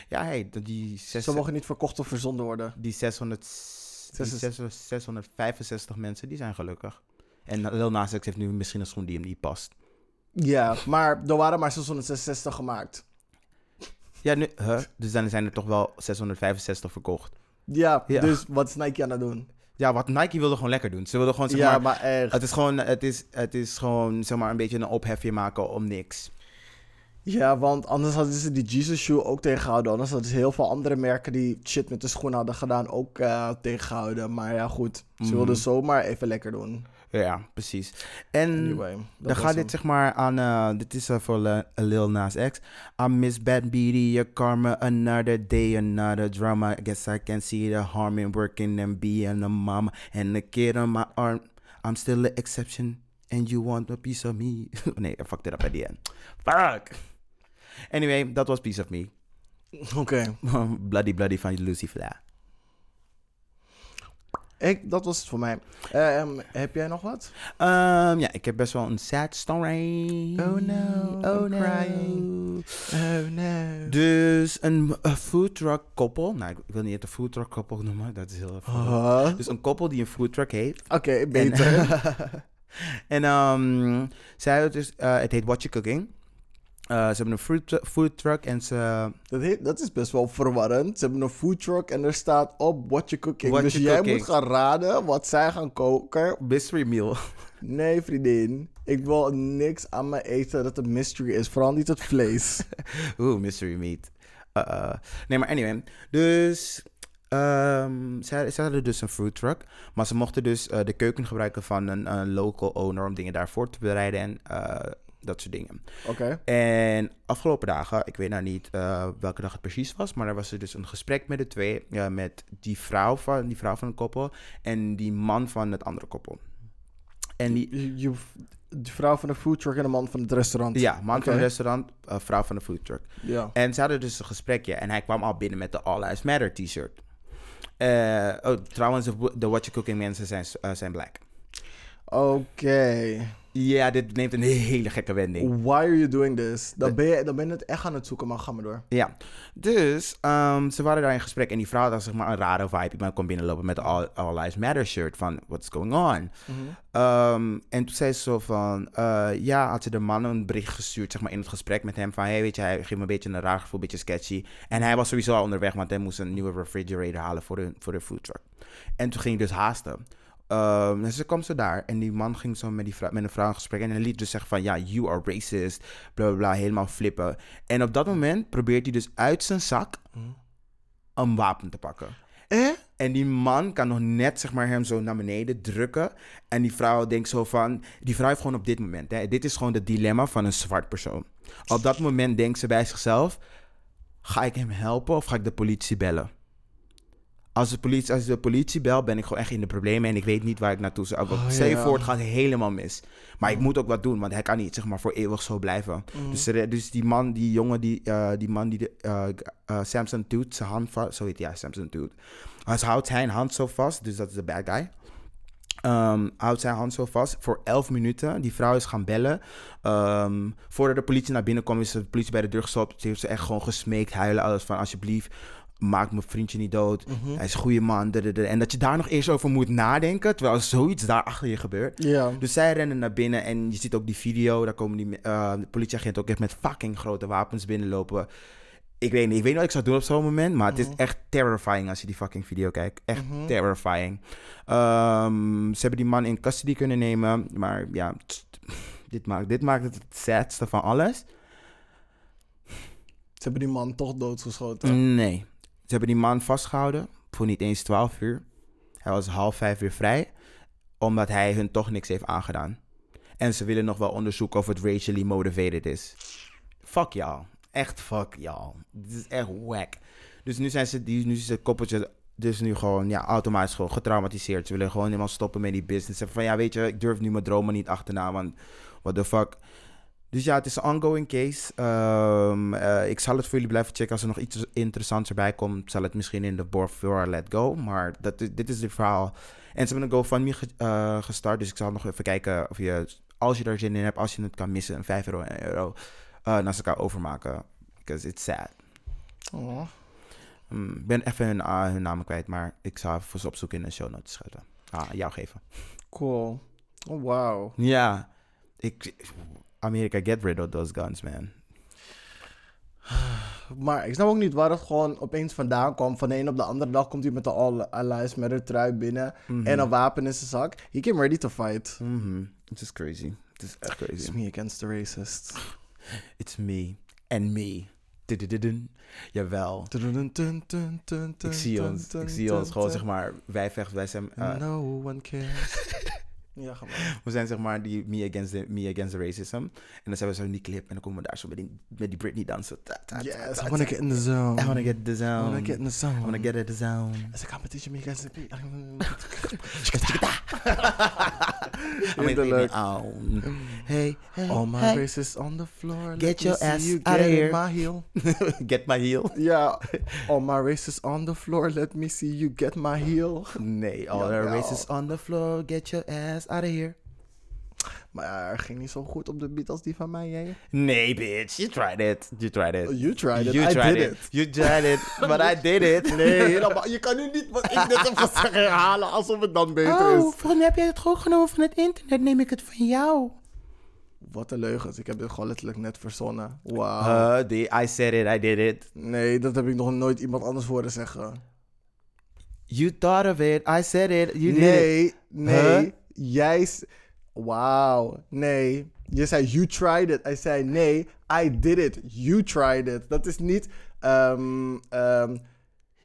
Ja, hey, die, zes, Ze mogen niet verkocht of verzonden worden. die, 600, die Zes- 600 665 mensen, die zijn gelukkig. En Lil Nas X heeft nu misschien een schoen die hem niet past. Ja, maar er waren maar 666 gemaakt. Ja, nu, huh? dus dan zijn er toch wel 665 verkocht. Ja, Ja. dus wat is Nike aan het doen? Ja, wat Nike wilde gewoon lekker doen. Ze wilden gewoon, zeg ja, maar, maar echt. het is gewoon, het is, het is gewoon, zeg maar, een beetje een ophefje maken om niks. Ja, want anders hadden ze die Jesus Shoe ook tegengehouden. Anders hadden ze heel veel andere merken die shit met de schoen hadden gedaan ook eh, tegengehouden. Maar ja, goed. Ze Mhm. wilden zomaar even lekker doen. Ja, precies. En Anyway, dan gaat hem. dit zeg maar aan, eh, dit is eh, voor Le- Lil Nas X. I miss bad beauty, your karma, another day, another drama. I guess I can see the harm in working and being a mama. And a kid on my arm, I'm still an exception. And you want a piece of me. *laughs* nee, I fucked it up at the end. Fuck! Anyway, dat was Piece of Me. *laughs* Oké. *laughs* bloody Bloody van Lucy Fla. Ik, dat was het voor mij. Eh, ehm, heb jij nog wat? Ehm, ja, ik heb best wel een sad story. Oh no, oh I'm no. crying. Oh no. Dus een, een food truck koppel. Nou, ik wil niet het een food truck koppel noemen. Dat is heel even. Huh? Dus een koppel die een food truck heeft. Oké, beter. En, *laughs* en ehm, zij dus, eh, het heet What You Cooking. Eh, ze hebben een food, tru- food truck en ze... dat, heet- dat is best wel verwarrend. Ze hebben een food truck en er staat op what you cooking. What dus you jij cooking. moet gaan raden wat zij gaan koken. Mystery meal. Nee, vriendin. Ik wil niks aan mijn eten dat een mystery is. Vooral niet het vlees. *laughs* Oeh, mystery meat. Uh. Nee, maar anyway. Dus ehm zij, zij hadden dus een food truck. Maar ze mochten dus de keuken gebruiken van een, een local owner om dingen daarvoor te bereiden en eh, dat soort dingen. Oké. En afgelopen dagen, ik weet nou niet eh, welke dag het precies was, maar er was er dus een gesprek met de twee, ja, met die vrouw van die vrouw van het koppel en die man van het andere koppel. En die, Je, je- de vrouw van de food truck en de man van het restaurant. ja, man van het restaurant, eh, vrouw van de food truck. Ja. En ze hadden dus een gesprekje en hij kwam al binnen met de All Lives Matter t-shirt. Eh, oh, trouwens, de, What You Cooking mensen zijn, zijn black. Oké. Ja, dit neemt een hele gekke wending. Why are you doing this? Dan ben, je, dan ben je het echt aan het zoeken, maar ga maar door. Ja, dus ehm, ze waren daar in gesprek en die vrouw had zeg maar een rare vibe. Iemand kwam binnenlopen met de All, All Lives Matter shirt van what's going on. Ehm, en toen zei ze zo van, eh, ja, had ze de man een bericht gestuurd, zeg maar, in het gesprek met hem van, hey, weet je, hij geeft me een beetje een raar gevoel, een beetje sketchy. En hij was sowieso al onderweg, want hij moest een nieuwe refrigerator halen voor de, voor de food truck. En toen ging hij dus haasten. Ehm, en ze kwam zo daar en die man ging zo met, die met een vrouw in gesprek en hij liet dus zeggen van, ja, you are racist, bla bla bla, helemaal flippen. En op dat moment probeert hij dus uit zijn zak een wapen te pakken. Eh? En die man kan nog net zeg maar, hem zo naar beneden drukken. En die vrouw denkt zo van... Die vrouw heeft gewoon op dit moment... Hè, dit is gewoon het dilemma van een zwart persoon. Op dat moment denkt ze bij zichzelf... Ga ik hem helpen of ga ik de politie bellen? Als, de politie, als de politie ben ik gewoon echt in de problemen en ik weet niet waar ik naartoe zou. Oh, Stel je ja. voor, het gaat helemaal mis. Maar ik moet ook wat doen, want hij kan niet zeg maar voor eeuwig zo blijven. Mm. Dus, er- dus die man, die jongen, die, eh, die man die de, eh, eh, Samson doet, zijn hand vast, zo heet hij, ja, Samson doet. Als houdt zijn hand zo vast, dus dat is de bad guy. Ehm, houdt zijn hand zo vast voor 11 minuten. Die vrouw is gaan bellen. Ehm, voordat de politie naar binnen kwam, is de politie bij de deur gestopt. Ze heeft ze echt gewoon gesmeekt, huilen, alles van alsjeblieft. Maak mijn vriendje niet dood. Mhm. Hij is een goede man. En dat je daar nog eerst over moet nadenken. Terwijl zoiets daar achter je gebeurt. Dus zij rennen naar binnen en je ziet ook die video. Daar komen die de politieagenten ook echt met fucking grote wapens binnenlopen. Ik weet niet, ik weet niet wat ik zou doen op zo'n moment. Maar het is echt terrifying als je die fucking video kijkt. Echt terrifying. Ehm, ze hebben die man in custody kunnen nemen. Maar ja, *tsk* dit maakt, dit maakt het het sadste van alles. Ze hebben die man toch doodgeschoten. Nee. Ze hebben die man vastgehouden voor niet eens 12 uur. Hij was half vijf weer vrij, omdat hij hun toch niks heeft aangedaan. En ze willen nog wel onderzoeken of het racially motivated is. Fuck y'all. Echt fuck y'all. Dit is echt whack. Dus nu zijn ze, die, nu is het koppeltje dus nu gewoon ja, automatisch gewoon getraumatiseerd. Ze willen gewoon helemaal stoppen met die business. Zeggen van ja, weet je, ik durf nu mijn dromen niet achterna, want what the fuck. Dus ja, het is een ongoing case. Ehm, eh, ik zal het voor jullie blijven checken. Als er nog iets interessants erbij komt, zal het misschien in de board voor Let Go. Maar dat, dit is het verhaal. En ze hebben een GoFundMe ge, eh, gestart. Dus ik zal nog even kijken of je, als je er zin in hebt, als je het kan missen, een 5 euro en een euro, naar elkaar overmaken. Because it's sad. Oh. Ik ben even hun, ah, hun namen kwijt, maar ik zal even voor ze opzoeken in de show notes schrijven. Ah, jou geven. Cool. Oh, wow. Ja, ik, Amerika, get rid of those guns, man. *sighs* Maar ik snap ook niet waar het gewoon opeens vandaan kwam. Van de een op de andere dag komt hij met de All Allies met een trui binnen. En een wapen in zijn zak. He came ready to fight. Mhm. Het is crazy. Het is echt It's crazy. me against the racists. *sighs* It's me and me. Dudududun. Jawel. Ik zie ons, ik zie ons gewoon zeg maar, wij vechten, wij zijn, eh, No one cares. *laughs* ja, maar. we zijn zeg maar die me against the, me against the racism. En dan zijn we zo in die clip en dan komen we daar zo met die, met die Britney dansen. Ta, ta, ta, Yes, I wanna get in the zone. I wanna get the I zone. wanna get in the zone. I wanna get in the zone. As a competition, me against the *laughs* I'm in the on. Hey, hey, All my hey. racists on the floor. Get your ass you get in here. my heel. *laughs* get my heel. *laughs* Ja, all my racists on the floor. Let me see you get my heel. Nee, all the racists on the floor. Get your ass out of here. Maar ja, er ging niet zo goed op de beat als die van mij, jij. Nee, bitch. You tried it. You tried it. You tried it. You I tried did it. You tried it. But I did it. *laughs* Nee, helemaal. Je kan nu niet wat ik net heb *laughs* gezegd herhalen alsof het dan beter Oh, is. volgens mij heb jij het gewoon genomen van het internet. Neem ik het van jou. Wat een leugens. Ik heb dit gewoon letterlijk net verzonnen. Wauw. Uh, die, I said it. I did it. Nee, dat heb ik nog nooit iemand anders horen zeggen. You thought of it. I said it. You did it. nee, nee. Huh? Jij... Wauw. Nee. Je zei you tried it. Hij zei nee, I did it. You tried it. Dat is niet... ehm ehm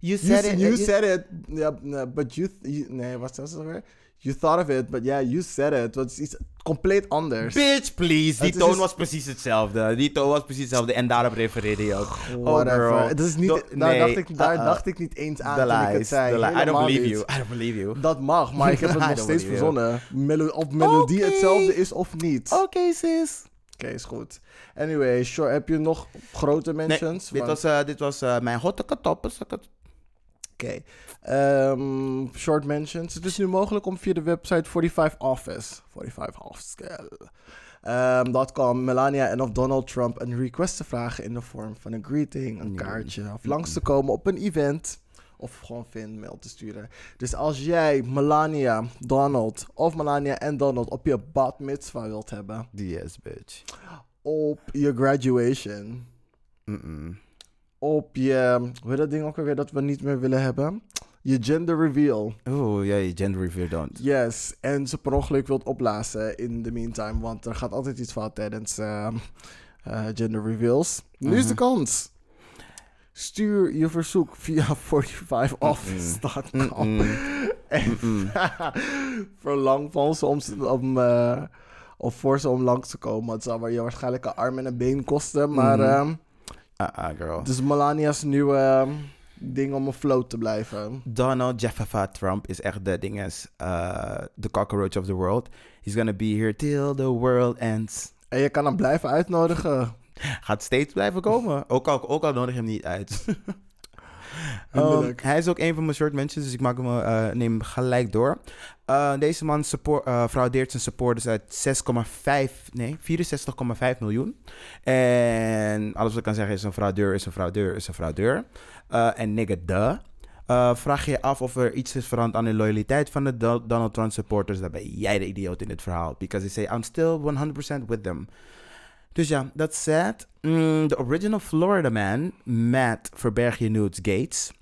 You You, said it. you uh, said it, yeah, but you, you- nee, wat was dat? You thought of it, but yeah, you said it. Dat is iets compleet anders. Bitch, please. Die Het toon was precies hetzelfde. Die toon was precies hetzelfde. En daarop refereerde je ook. Oh, Whatever. girl. Dat is niet, Do- daar nee, dacht ik, daar uh-uh. dacht ik niet eens aan The toen ik het zei. I don't believe niet. you. I don't believe you. Dat mag, maar ik heb het *laughs* nog steeds verzonnen. Melo of melodie Oké. hetzelfde is of niet. Oké, Oké, sis. is goed. Anyway, sure, heb je nog grote Nee, mentions? dit was, eh, dit was eh, mijn hotte katoppes. Oké. Ehm, short mentions. Het is nu mogelijk om via de website 45 Office, 45 Office, ehm, dot com, Melania en of Donald Trump een request te vragen in de vorm van een greeting, een kaartje, of langs te komen op een event. Of gewoon fan mail te sturen. Dus als jij Melania, Donald of Melania en Donald op je bat mitzvah wilt hebben. Yes, bitch. Op je graduation. Op je, hoe heet dat ding ook alweer dat we niet meer willen hebben? Je gender reveal. Oeh, ja, je gender reveal don't. Yes, en ze per ongeluk wilt opblazen in the meantime, want er gaat altijd iets fout tijdens ehm, eh, gender reveals. Nu is de Mhm. kans. Stuur je verzoek via *laughs* 45office.com. En *laughs* verlang van ze om, eh, of voor ze om langs te komen. Het zal je waarschijnlijk een arm en een been kosten. Maar Mhm. ehm, Ah, ah, girl. is Melania's nieuwe ehm, ding om afloat te blijven. Donald Jeffa Trump is echt de ding is, uh, the cockroach of the world. He's gonna be here till the world ends. En je kan hem blijven uitnodigen. Gaat steeds blijven komen. *laughs* Ook al, ook al nodig hem niet uit. Um, Eindelijk. hij is ook een van mijn short mentions, dus ik maak hem, eh, neem hem gelijk door. Uh, deze man support, uh, fraudeert zijn supporters uit 6,5, nee, 64,5 miljoen. En alles wat ik kan zeggen is een fraudeur, is een fraudeur, is een fraudeur. En nigga, duh. Uh, vraag je af of er iets is veranderd aan de loyaliteit van de Do- Donald Trump supporters, dan ben jij de idioot in dit verhaal. Because they say, I'm still 100% with them. Dus ja, dat said, mm, de original Florida man, Matt Verberg je Nudes Gates,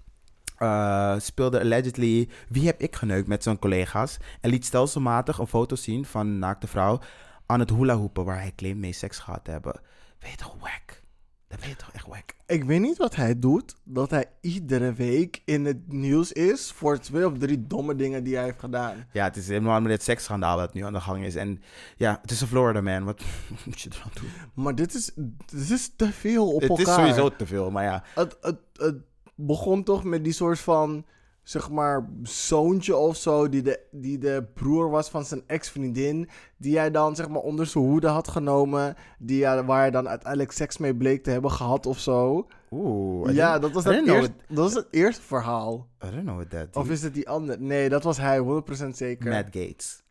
uh, speelde allegedly Wie heb ik geneukt met zijn collega's en liet stelselmatig een foto zien van een naakte vrouw aan het hula hoepen waar hij claimt mee seks gehad te hebben. Weet toch wack? Dat weet je toch echt wack? Ik weet niet wat hij doet. Dat hij iedere week in het nieuws is voor twee of drie domme dingen die hij heeft gedaan. Ja, het is helemaal met dit seksschandaal dat nu aan de gang is. En ja, het is een Florida man. Wat *laughs* moet je eraan doen? Maar dit is, dit is te veel op het elkaar. is sowieso te veel, maar ja. Het, het, het begon toch met die soort van, zeg maar, zoontje of zo. Die de, die de broer was van zijn ex-vriendin. Die hij dan, zeg maar, onder zijn hoede had genomen. Die, ja, waar hij dan uiteindelijk seks mee bleek te hebben gehad of zo. Oeh. Ja, dat was eerst, dat was het eerste verhaal. I don't know what that Of is het die andere? Nee, dat was hij, 100% zeker. Matt Gates.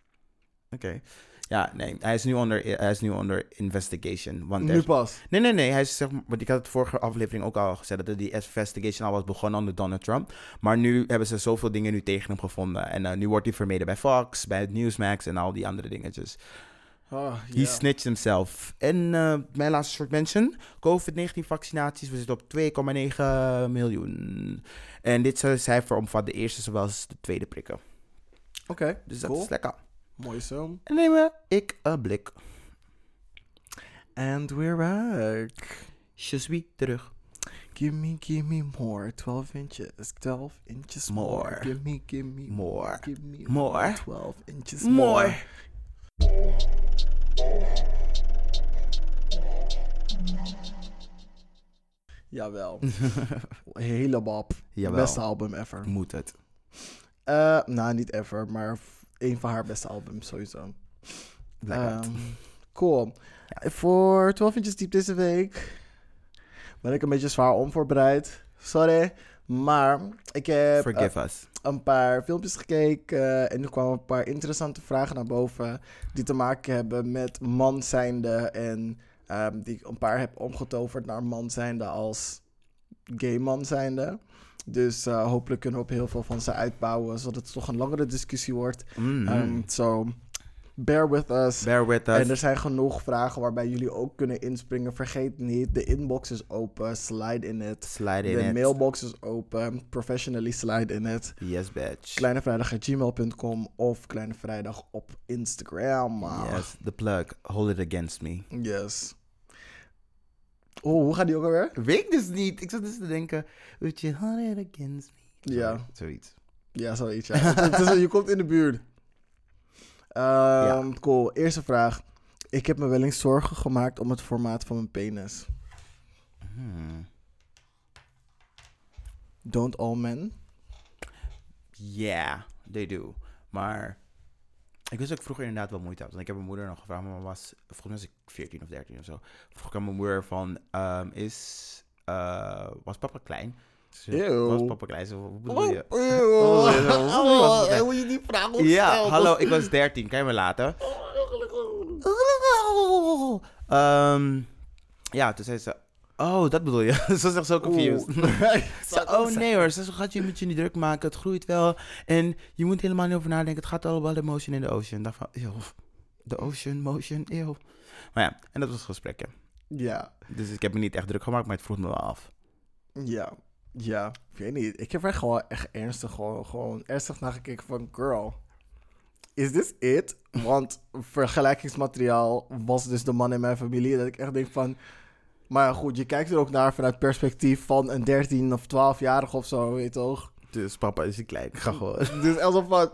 Oké. Ja, nee, hij is nu onder, hij is nu onder investigation. Want Nu pas. Nee, nee, nee. Hij is, zeg want ik had het vorige aflevering ook al gezegd dat die investigation al was begonnen onder Donald Trump. Maar nu hebben ze zoveel dingen nu tegen hem gevonden. En eh, nu wordt hij vermeden bij Fox, bij het Newsmax en al die andere dingetjes. Oh, He snitched himself. En eh, mijn laatste short mention. COVID-19 vaccinaties. We zitten op 2,9 miljoen. En dit cijfer omvat de eerste zowel als de tweede prikken. Oké, Dus dat cool. is lekker. Mooi zo. En nemen ik een blik. And we're back. Je suis terug. Give me, give me more. 12 inches. 12 inches more. More. Give me, give me More. Give me More. 12 inches more. Jawel. *laughs* Hele bab. Jawel. Beste album ever. Moet het. Eh, nou, niet ever, maar een van haar beste albums sowieso. Ehm, cool. Voor 12 inches diep deze week ben ik een beetje zwaar onvoorbereid. Sorry. Maar ik heb eh, Forgive us. een paar filmpjes gekeken en er kwamen een paar interessante vragen naar boven die te maken hebben met man zijnde en ehm, die ik een paar heb omgetoverd naar man zijnde als gay man zijnde. Dus eh, hopelijk kunnen we op heel veel van ze uitbouwen, zodat het toch een langere discussie wordt. Mhm. Ehm, so, bear with us. Bear with us. En er zijn genoeg vragen waarbij jullie ook kunnen inspringen. Vergeet niet, de inbox is open. Slide in it. Slide in De it. mailbox is open. Professionally slide in it. Yes, bitch. Kleinevrijdag.gmail.com of Kleine Vrijdag op Instagram. Yes, the plug. Hold it against me. Yes. Oh, hoe gaat die ook alweer? Weet ik dus niet. Ik zat dus te denken, would you hold it against me? Ja. Zoiets. Ja, zoiets. Ja. Het is- je komt in de buurt. Ehm, Cool. Eerste vraag. Ik heb me wel eens zorgen gemaakt om het formaat van mijn penis. Hmm. Don't all men? Yeah, they do. Maar ik wist dat ik vroeger inderdaad wel moeite had. Want ik heb mijn moeder nog gevraagd, maar was, volgens mij was ik 14 of 13 of zo. Vroeg ik aan mijn moeder van, ehm, is, eh, was papa klein? Eeuw. Was papa klein? Hoe bedoel je? Oh, eeuw. eeuw. Hoe je die vraag Ja, hallo, ik was 13. Kan je me laten? Ehm, ja, toen zei ze, oh, dat bedoel je? ze was echt zo confused. *laughs* Oh nee hoor, ze gaat je moet je niet druk maken. Het groeit wel. En je moet helemaal niet over nadenken. Het gaat allemaal emotion in de ocean. Dacht van, eeuw, de ocean, motion, eeuw. Maar ja, en dat was het gesprekje. Ja, Dus ik heb me niet echt druk gemaakt, maar het vroeg me wel af. ja, ja. Ik weet niet. Ik heb er gewoon echt ernstig, gewoon, gewoon ernstig naar gekeken van, girl, is this it? Want vergelijkingsmateriaal was dus de man in mijn familie. Dat ik echt denk van, Maar goed, je kijkt er ook naar vanuit perspectief van een 13 of 12-jarige of zo, weet je toch? Dus papa is een klein. Ga gewoon. *laughs* Dus alsof van,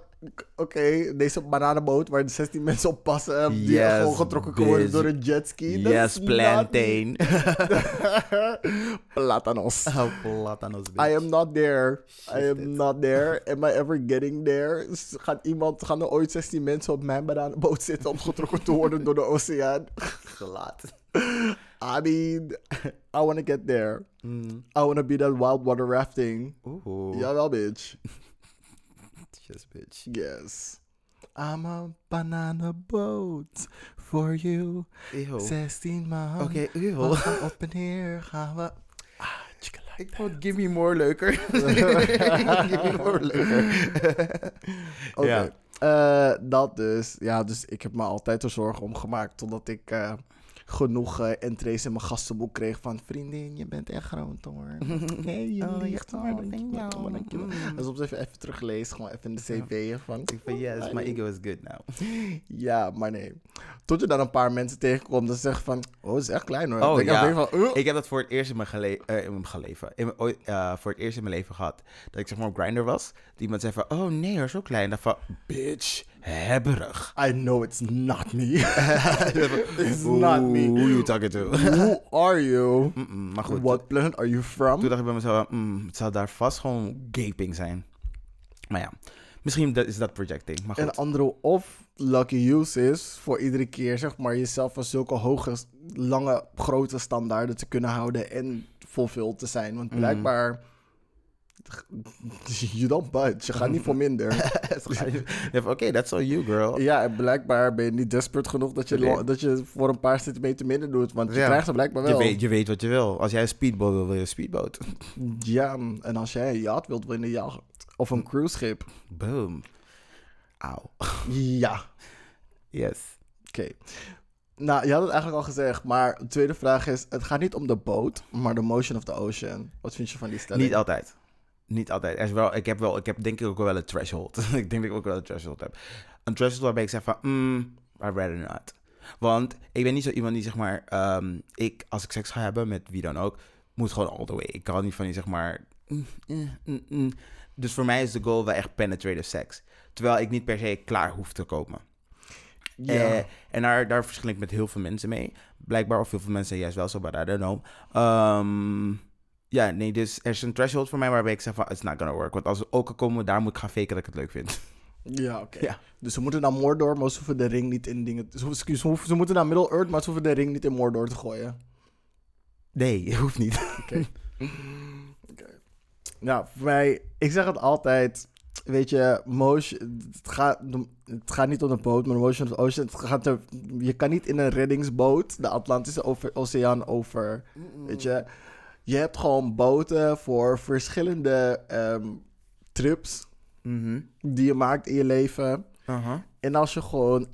oké, deze bananenboot waar de 16 mensen op passen, die Yes, gewoon getrokken kunnen worden door een jetski. dat Yes, plantain. *laughs* Platanos. *laughs* Oh, platanos, I bitch. am not there. I am not there. Am I ever getting there? Gaat iemand, gaan er ooit 16 mensen op mijn bananenboot zitten om getrokken te worden door de oceaan? Gelaat. I mean, I want to get there. Mm. I want to be that wild water rafting. Oeh. Jawel, bitch. *laughs* Yes, bitch. Yes. I'm a banana boat for you. Eeuw. 16 man. Oké, eeuw. We gaan op en neer gaan we. Ah, Ik vond Give Me More leuker. *laughs* *laughs* give Me More leuker. Oké. Ja. Eh, dat dus. Ja, dus ik heb me altijd er zorgen om gemaakt. Totdat ik eh, genoeg eh entrees in mijn gastenboek kreeg van... Vriendin, je bent echt groot hoor. *laughs* Nee, je Oh, ligt oh, Dankjewel. Mm. En soms even, even teruglezen. Gewoon even in de cv van... Ik van yes, my ego is good now. *laughs* Ja, maar nee. Tot je dan een paar mensen tegenkomt dat ze zeggen van... Oh, is echt klein hoor. Oh, ik ja. van... "Uh." Ik heb dat voor het eerst in mijn, gele eh, in mijn geleven. In mijn, eh, voor het eerst in mijn leven gehad. Dat ik zeg maar op Grindr was. Dat iemand zei van, oh nee hoor, zo klein. Dat van, bitch, hebberig. I know it's not me. *laughs* it's not me. Who you talking to? Who are you? Mm-mm, maar goed, What planet are you from? toen dacht ik bij mezelf, mm, het zou daar vast gewoon gaping zijn. Maar ja, misschien is dat projecting. Maar En goed. een andere of lucky use is voor iedere keer zeg maar jezelf van zulke hoge, lange, grote standaarden te kunnen houden en fulfilled te zijn. Want Mhm. blijkbaar, you don't budge. Je gaat niet voor minder. *laughs* Je Oké, that's all you, girl. ja, en blijkbaar ben je niet desperate genoeg dat je, Nee. dat je voor een paar centimeter minder doet. Want je Ja. krijgt ze blijkbaar Je wel. weet, je weet wat je wil. Als jij een speedboot wil, wil je een speedboot. *laughs* Ja, en als jij een yacht wilt, wil je een yacht. Of een cruiseschip. Boom. Auw. Ja. Yes. Oké. Nou, je had het eigenlijk al gezegd, maar de tweede vraag is: het gaat niet om de boot, maar de motion of the ocean. Wat vind je van die stelling? Niet altijd. Niet altijd. Er is wel, ik heb wel, ik heb denk ik ook wel een threshold. *laughs* ik denk dat ik ook wel een threshold heb. Een threshold waarbij ik zeg van, mm, I rather not. Want ik ben niet zo iemand die zeg maar, ehm, ik als ik seks ga hebben met wie dan ook, moet gewoon all the way. Ik kan niet van die zeg maar, mm, mm, mm, mm. dus voor mij is de goal wel echt penetrative seks. Terwijl ik niet per se klaar hoef te komen. Ja. Eh, en daar, daar verschil ik met heel veel mensen mee. Blijkbaar, of heel veel mensen juist wel zo, but I don't know. Ehm, ja, nee, dus er is een threshold voor mij waarbij ik zeg van, it's not gonna work. Want als we ook al komen, daar moet ik gaan faken dat ik het leuk vind. ja, oké. *laughs* Ja. Dus ze moeten naar Mordor, maar ze hoeven de ring niet in dingen. Ze, hoeven- ze, hoeven- ze moeten naar Middle-earth, maar ze hoeven de ring niet in Mordor te gooien. Nee, *laughs* hoeft niet. Nou, voor mij, ik zeg het altijd. Weet je, motion, het, gaat, het gaat niet om de boot, maar de motion of the ocean. Het gaat er, je kan niet in een reddingsboot de Atlantische Oceaan over. Weet je, je hebt gewoon boten voor verschillende ehm, trips Mhm. die je maakt in je leven. En als je gewoon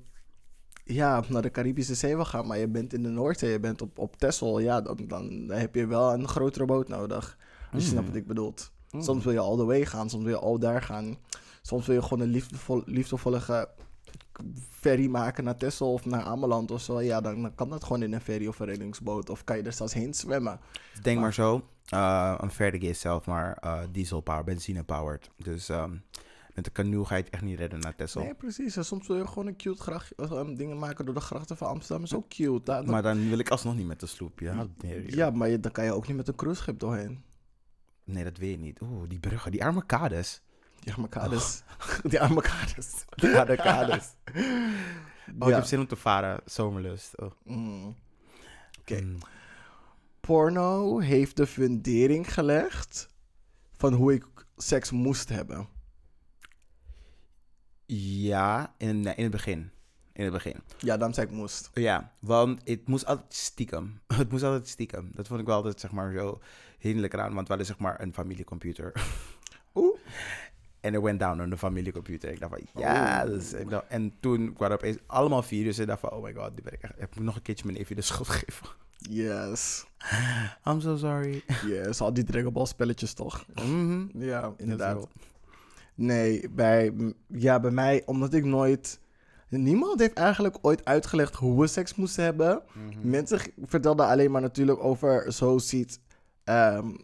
ja, naar de Caribische Zee wil gaan, maar je bent in de Noordzee, je bent op, op Texel, ja, dan, dan heb je wel een grotere boot nodig. Als je Mm. snapt wat ik bedoel. Soms wil je all the way gaan, soms wil je all daar gaan. Soms wil je gewoon een liefdevol, liefdevolle ferry maken naar Texel of naar Ameland of zo. Ja, dan, dan kan dat gewoon in een ferry of een reddingsboot. Of kan je er zelfs heen zwemmen. Denk maar zo, uh, een Verdig is zelf maar uh, diesel powered, benzine powered. Dus ehm, met de canoe ga je het echt niet redden naar Texel. Nee, precies. En soms wil je gewoon een cute gracht, eh, dingen maken door de grachten van Amsterdam. is ook cute. Daar- Maar dan wil ik alsnog niet met de sloep. Ja, nee, ja, maar je, dan kan je ook niet met een cruiseschip doorheen. nee dat weet je niet. Oeh, die bruggen, die arme kades. *laughs* Die arme kades. Die arme kades. De kades. Oh, ik Ja. heb zin om te varen. Zomerlust. Oh. Mm. Oké. Mm. Porno heeft de fundering gelegd van hoe ik seks moest hebben. Ja, in, nee, in het begin. In het begin. Ja, daarom zei ik moest. Ja, want het moest altijd stiekem. *laughs* Het moest altijd stiekem. Dat vond ik wel altijd, zeg maar, zo hinderlijk eraan. Want we hadden, zeg maar, een familiecomputer. Oeh. *laughs* En it went down on de familiecomputer. Ik dacht van, ja. Ik dacht, en toen kwamen er opeens allemaal video's. En ik dacht van, oh my god, die ben ik echt... Nog een keertje mijn neefje de schuld gegeven. Yes. I'm so sorry. Yes, al die Dragon Ball spelletjes toch? Mhm. Ja, inderdaad. Nee, bij, ja, bij mij, omdat ik nooit niemand heeft eigenlijk ooit uitgelegd hoe we seks moesten hebben. Mhm. Mensen vertelden alleen maar natuurlijk over zo ziet ehm,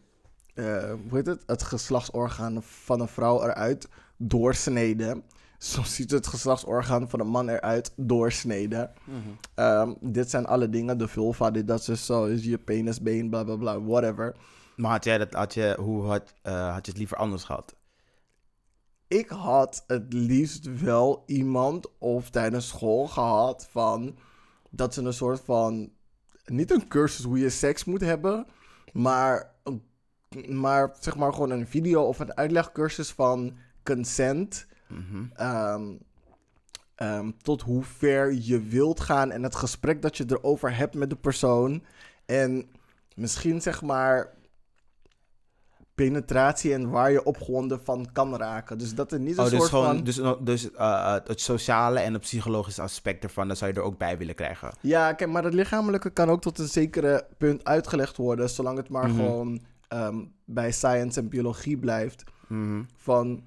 eh, hoe heet het? het geslachtsorgaan van een vrouw eruit doorsneden. Zo ziet het geslachtsorgaan van een man eruit doorsneden. Mhm. Ehm, dit zijn alle dingen. De vulva, dit, dat is zo. Is je penisbeen, bla bla bla, whatever. Maar had jij dat, had je, hoe had, eh, had je het liever anders gehad? Ik had het liefst wel iemand of tijdens school gehad van dat ze een soort van niet een cursus hoe je seks moet hebben, maar, maar zeg maar gewoon een video of een uitlegcursus van consent. Mhm. ehm, ehm, tot hoe ver je wilt gaan en het gesprek dat je erover hebt met de persoon. En misschien zeg maar penetratie en waar je opgewonden van kan raken. Dus dat er niet een Oh, dus soort gewoon, van... dus, dus eh, het sociale en het psychologische aspect ervan, dat zou je er ook bij willen krijgen. Ja, kijk, maar het lichamelijke kan ook tot een zekere punt uitgelegd worden, zolang het maar Mhm. gewoon ehm, bij science en biologie blijft. Mhm. van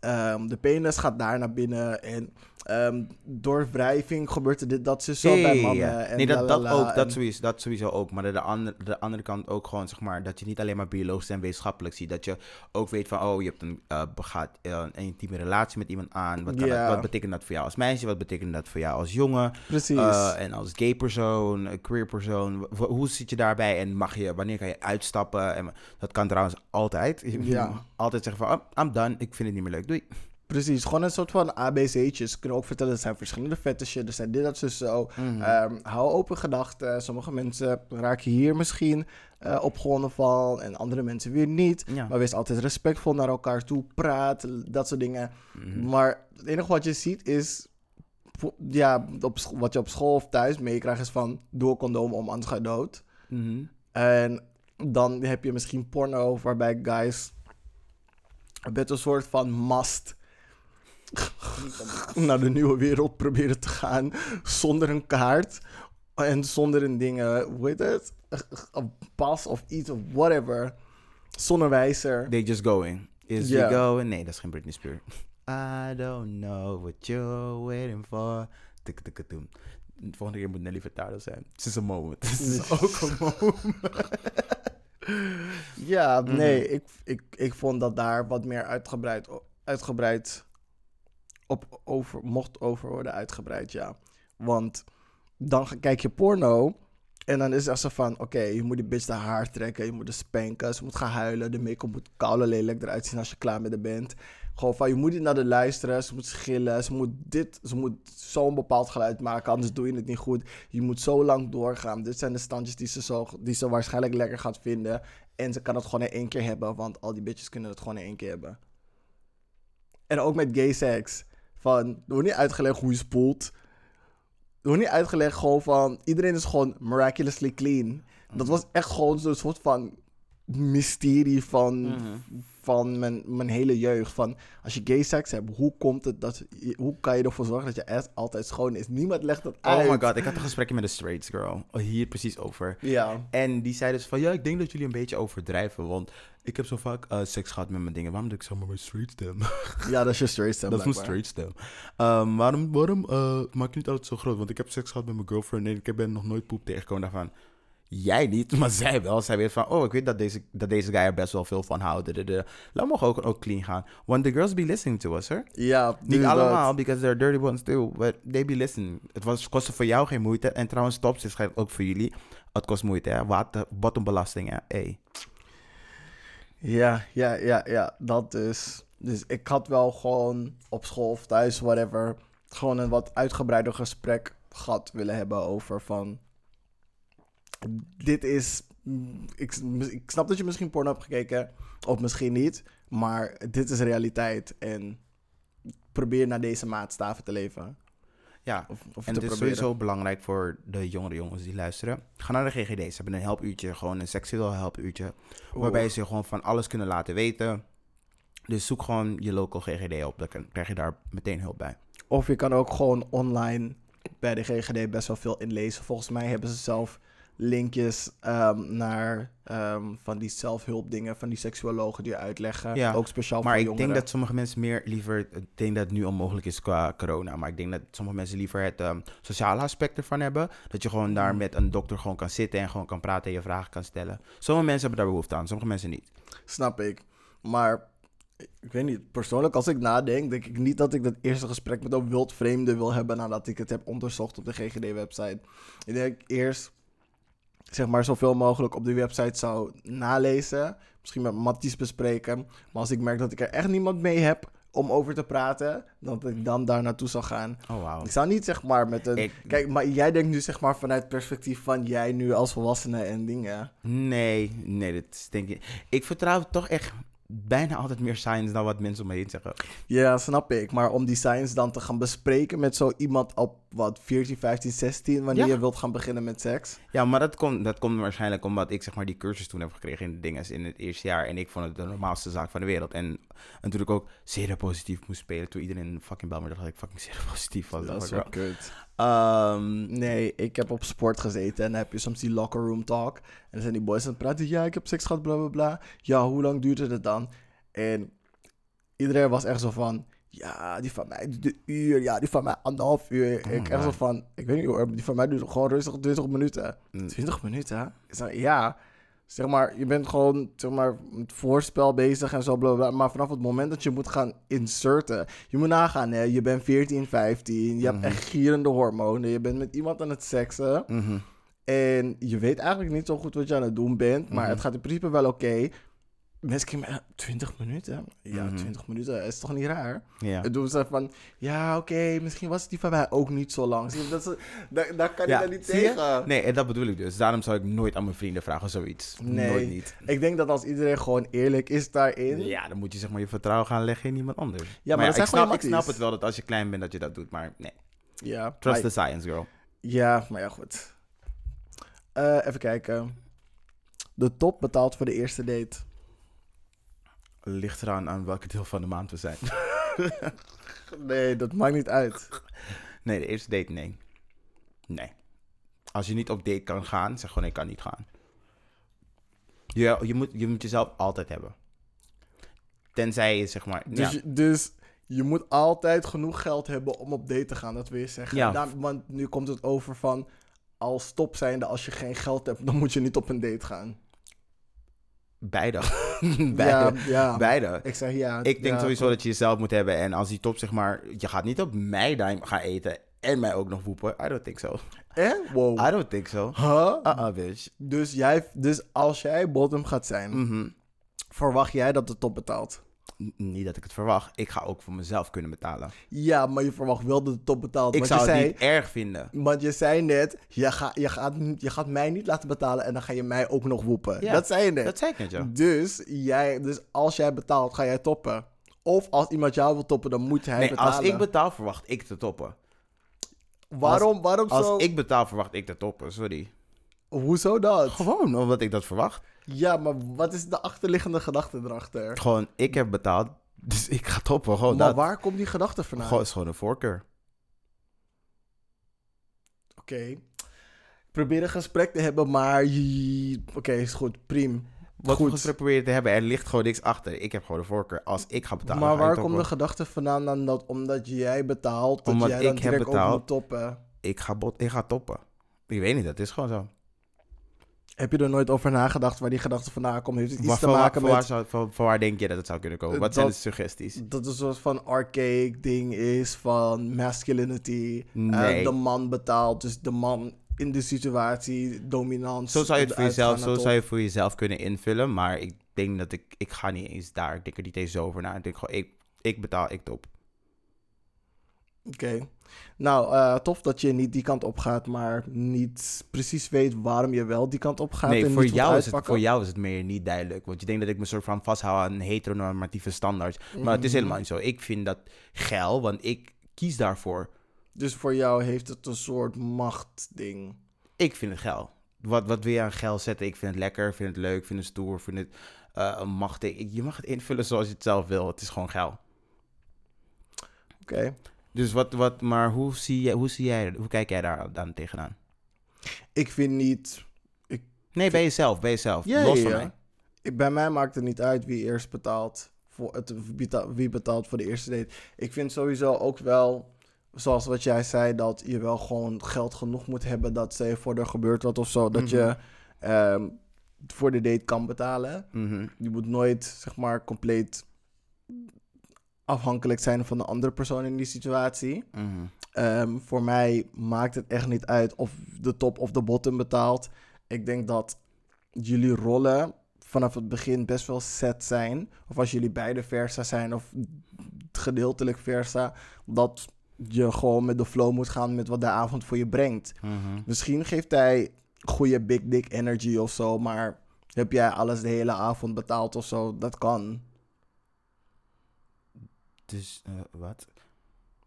ehm, de penis gaat daar naar binnen en ehm, door wrijving gebeurt er dit, dat, zo Ja, bij ja. mannen. En nee, dat, dat ook, dat en- sowieso, dat sowieso ook. Maar de, andere, de andere kant ook gewoon, zeg maar, dat je niet alleen maar biologisch en wetenschappelijk ziet. Dat je ook weet van, oh, je hebt een, eh, begaat, eh, een intieme relatie met iemand aan. Wat, dat- wat betekent dat voor jou als meisje? Wat betekent dat voor jou als jongen? Precies. Eh, en als gay persoon, queer persoon, hoe zit je daarbij en mag je, wanneer kan je uitstappen? En dat kan trouwens altijd. Je *laughs* Ja. altijd zeggen van, oh, I'm done, ik vind het niet meer leuk, doei. Precies, gewoon een soort van ABC'tjes. Ze kunnen ook vertellen, er zijn verschillende fetishen, er zijn dit, dat, zo, zo. Mhm. Ehm, hou open gedachten. Sommige mensen raken hier misschien eh opgewonden van en andere mensen weer niet. Ja. Maar wees altijd respectvol naar elkaar toe, praat, dat soort dingen. Mhm. Maar het enige wat je ziet is, ja, op, wat je op school of thuis meekrijgt is van, doe een condoom om, anders ga je dood. Mhm. En dan heb je misschien porno waarbij guys met een soort van mast *laughs* naar de nieuwe wereld proberen te gaan zonder een kaart en zonder een ding, hoe heet het? Een pas of iets of whatever. Zonder wijzer. They just going. Is we going? Nee, dat is geen Britney Spears. I don't know what you're waiting for. Tik, tik, tik. De volgende keer moet Nelly Furtado zijn. Het is een moment. Het is ook een moment. *laughs* Ja, Mhm. nee, ik, ik, ik vond dat daar wat meer uitgebreid, uitgebreid op over, mocht over worden uitgebreid, ja. Want dan kijk je porno en dan is het zo van, oké, je moet die bitch de haar trekken, je moet de spanken, ze moet gaan huilen, de make-up moet koude lelijk eruit zien als je klaar met de bent. Gewoon van, je moet niet naar de luisteren, ze moet schillen, ze moet dit, ze moet zo'n bepaald geluid maken, anders doe je het niet goed. Je moet zo lang doorgaan. Dit zijn de standjes die ze, zo, die ze waarschijnlijk lekker gaat vinden. En ze kan het gewoon in één keer hebben, want al die bitches kunnen het gewoon in één keer hebben. En ook met gay seks. Van, er wordt niet uitgelegd hoe je spoelt. Er wordt niet uitgelegd gewoon van, iedereen is gewoon miraculously clean. Dat was echt gewoon zo'n soort van mysterie van, Mhm. Van mijn, mijn hele jeugd. Van, als je gay seks hebt, hoe komt het dat, hoe kan je ervoor zorgen dat je ass altijd schoon is? Niemand legt dat uit. Oh my god, ik had een gesprekje met een straight girl. Oh, Hier precies over. Ja. En die zei dus van, ja, ik denk dat jullie een beetje overdrijven. Want ik heb zo vaak eh, seks gehad met mijn dingen. Waarom doe ik zo maar mijn straight stem? *laughs* ja, dat is je straight stem dat is mijn straight stem. Ehm, waarom waarom eh, maak je niet altijd zo groot? Want ik heb seks gehad met mijn girlfriend en ik ben nog nooit poep tegengekomen daarvan. Jij niet, *laughs* maar zij wel. Zij weet van, oh, ik weet dat deze, dat deze guy er best wel veel van houdt. De. Laat me ook, ook clean gaan. Want the girls be listening to us, hoor. Ja, Niet allemaal, because they're dirty ones too. But they be listening. Het was, kostte voor jou geen moeite. En trouwens, tops is ook voor jullie. Het kost moeite, hè. Water, bottombelasting, hè. Hey. Ja, ja, ja, ja, dat dus. Dus ik had wel gewoon op school of thuis, whatever, gewoon een wat uitgebreider gesprek gehad willen hebben over van... Dit is... mm, Ik, ik snap dat je misschien porno hebt gekeken, of misschien niet, maar dit is realiteit en probeer naar deze maatstaven te leven. Ja, Of, of en het is proberen. sowieso belangrijk voor de jongere jongens die luisteren. Ga naar de GGD. Ze hebben een helpuurtje, gewoon een seksueel helpuurtje. Waarbij ze gewoon van alles kunnen laten weten. Dus zoek gewoon je local GGD op. Dan krijg je daar meteen hulp bij. Of je kan ook gewoon online bij de GGD best wel veel inlezen. Volgens mij hebben ze zelf linkjes ehm, naar ehm, van die zelfhulpdingen, van die seksuologen die uitleggen. Ja, Ook speciaal Maar voor ik jongeren. denk dat sommige mensen meer liever... Ik denk dat het nu onmogelijk is qua corona. Maar ik denk dat sommige mensen liever het ehm, sociale aspect ervan hebben. Dat je gewoon Mm. daar met een dokter gewoon kan zitten en gewoon kan praten en je vragen kan stellen. Sommige mensen hebben daar behoefte aan, sommige mensen niet. Snap ik. Maar ik weet niet, persoonlijk als ik nadenk, denk ik niet dat ik dat eerste gesprek met een wild vreemde wil hebben nadat ik het heb onderzocht op de GGD-website. Ik denk eerst, zeg maar, zoveel mogelijk op die website zou nalezen. Misschien met Matties bespreken. Maar als ik merk dat ik er echt niemand mee heb om over te praten, dat ik dan daar naartoe zou gaan. Oh, wauw. Ik zou niet zeg maar met een... Ik- Kijk, maar jij denkt nu zeg maar vanuit het perspectief van jij nu als volwassene en dingen. Nee, nee, dat denk ik... Ik vertrouw toch echt bijna altijd meer science dan wat mensen om me heen zeggen. Ja, snap ik. Maar om die science dan te gaan bespreken met zo iemand op wat 14, 15, 16, wanneer Ja. je wilt gaan beginnen met seks. Ja, maar dat komt, dat komt waarschijnlijk omdat ik zeg maar die cursus toen heb gekregen in de dingen in het eerste jaar. En ik vond het de normaalste zaak van de wereld. En natuurlijk ook zeer positief moest spelen toen iedereen fucking bel me dacht dat ik fucking zeer positief was. Dat is wel ik, kut. Ehm, Nee, ik heb op sport gezeten en dan heb je soms die locker room talk. En dan zijn die boys aan het praten. Ja, ik heb seks gehad, bla bla bla. Ja, hoe lang duurde het dan? En iedereen was echt zo van. Ja, die van mij een uur. Ja, die van mij anderhalf uur. Oh ik my echt zo van. Ik weet niet hoor, die van mij duurde gewoon rustig 20 minuten. Mm. 20 minuten? Ik zeg, ja. Zeg maar, je bent gewoon zeg maar, met voorspel bezig en zo, bla. Maar vanaf het moment dat je moet gaan inserten... Je moet nagaan, hè. Je bent 14, 15. Je hebt Mhm. echt gierende hormonen. Je bent met iemand aan het seksen. mhm. En je weet eigenlijk niet zo goed wat je aan het doen bent. Maar Mhm. het gaat in principe wel oké. Mensen kijken me, 20 minuten? Ja, Mhm. 20 minuten is toch niet raar? Ja. En doen ze van, ja, oké, misschien was het die van mij ook niet zo lang. Zie Dat daar, daar kan Ja, ik dan niet tegen. Nee, en dat bedoel ik dus. Daarom zou ik nooit aan mijn vrienden vragen zoiets. Nee. Nooit niet. Ik denk dat als iedereen gewoon eerlijk is daarin. Ja, dan moet je zeg maar je vertrouwen gaan leggen in iemand anders. maar ja, zijn ik, snap, ik snap het wel dat als je klein bent dat je dat doet, maar nee. Ja, Trust maar, the science, girl. ja, maar ja, goed. Eh, even kijken. De top betaalt voor de eerste date. Ligt eraan aan welke deel van de maand we zijn. *laughs* Nee, dat maakt niet uit. Nee, de eerste date, nee. Nee. Als je niet op date kan gaan, zeg gewoon ik kan niet gaan. Je, je, moet, je moet jezelf altijd hebben. Tenzij je zeg maar... Dus, ja, dus je moet altijd genoeg geld hebben om op date te gaan, dat wil je zeggen. Ja. Daar- want nu komt het over van, als stop zijnde, als je geen geld hebt, dan moet je niet op een date gaan. beide. *laughs* Ja, beide. ja. beide. Ik zeg ja. Ik denk ja, sowieso dat je jezelf moet hebben. En als die top zeg maar... Je gaat niet op mij gaan eten en mij ook nog woepen. I don't think so. Eh? Wow. I don't think so. Huh? Uh-uh, bitch. Dus, jij, dus als jij bottom gaat zijn, Mhm. verwacht jij dat de top betaalt? Niet dat ik het verwacht. Ik ga ook voor mezelf kunnen betalen. Ja, maar je verwacht wel dat de top betaalt. Ik zou je het zei, niet erg vinden. Want je zei net, je, ga, je, gaat, je gaat mij niet laten betalen en dan ga je mij ook nog woepen. Ja, dat zei je net. Dat zei ik net, ja. Dus, jij, dus als jij betaalt, ga jij toppen. Of als iemand jou wil toppen, dan moet hij Nee, betalen. als ik betaal, verwacht ik te toppen. waarom, waarom Als zo? ik betaal, verwacht ik te toppen. Sorry. Hoezo dat? Gewoon omdat ik dat verwacht. Ja, maar wat is de achterliggende gedachte erachter? Gewoon, ik heb betaald, dus ik ga toppen. Gewoon maar dat. waar komt die gedachte vandaan? Gewoon, is gewoon een voorkeur. Oké. Ik probeer een gesprek te hebben, maar... Oké, is goed. Prima. Wat Goed. gesprek probeer je te hebben? Er ligt gewoon niks achter. Ik heb gewoon de voorkeur. Als ik ga betalen, maar waar komt de gedachte vandaan dan dat omdat jij betaalt, dat Omdat jij dan ik heb direct ook betaald. moet toppen? Ik ga, bot, ik ga toppen. Ik weet niet, dat is gewoon zo. Heb je er nooit over nagedacht waar die gedachte vandaan komt? Heeft het iets Maar te maken met... waar zou, waar denk je dat het zou kunnen komen? Wat Dat- zijn de suggesties? Dat het een soort van archaic ding is van masculinity. Eh, Nee. de man betaalt, dus de man in de situatie, dominant. Zo zou je het voor jezelf, zo zou je... je voor jezelf kunnen invullen. Maar ik denk dat ik, ik ga niet eens daar. Ik denk er niet eens over na. Ik denk gewoon, ik, ik betaal, ik top. Oké. Nou, eh, tof dat je niet die kant op gaat, maar niet precies weet waarom je wel die kant op gaat. nee, en voor jou, is het, voor jou is het meer niet duidelijk. Want je denkt dat ik me soort van vasthoud aan heteronormatieve standaards. Maar het is Mhm. helemaal niet zo. Ik vind dat geil, want ik kies daarvoor. Dus voor jou heeft het een soort machtding. Ik vind het geil. Wat, wat wil je aan geil zetten? Ik vind het lekker, vind het leuk, vind het stoer, vind het machtig. Ik- Je mag het invullen zoals je het zelf wil. Het is gewoon geil. Oké. Dus wat, wat maar hoe zie, jij, hoe zie jij, hoe kijk jij daar dan tegenaan? Ik vind niet Nee, bij jezelf, bij jezelf. Ja, Los ja, van ja. mij. Ik, bij mij maakt het niet uit wie eerst betaalt. Voor het, wie beta- wie betaalt voor de eerste date. Ik vind sowieso ook wel, zoals wat jij zei, dat je wel gewoon geld genoeg moet hebben. Dat ze voor er gebeurt wat of zo. Dat je ehm, voor de date kan betalen. Mhm. Je moet nooit, zeg maar, compleet afhankelijk zijn van de andere persoon in die situatie. Mhm. Ehm, voor mij maakt het echt niet uit of de top of de bottom betaalt. Ik denk dat jullie rollen vanaf het begin best wel set zijn. Of als jullie beide versa zijn of gedeeltelijk versa. Dat je gewoon met de flow moet gaan met wat de avond voor je brengt. Mhm. Misschien geeft hij goede big dick energy of zo, maar heb jij alles de hele avond betaald of zo? Dat kan. Dus, eh, wat?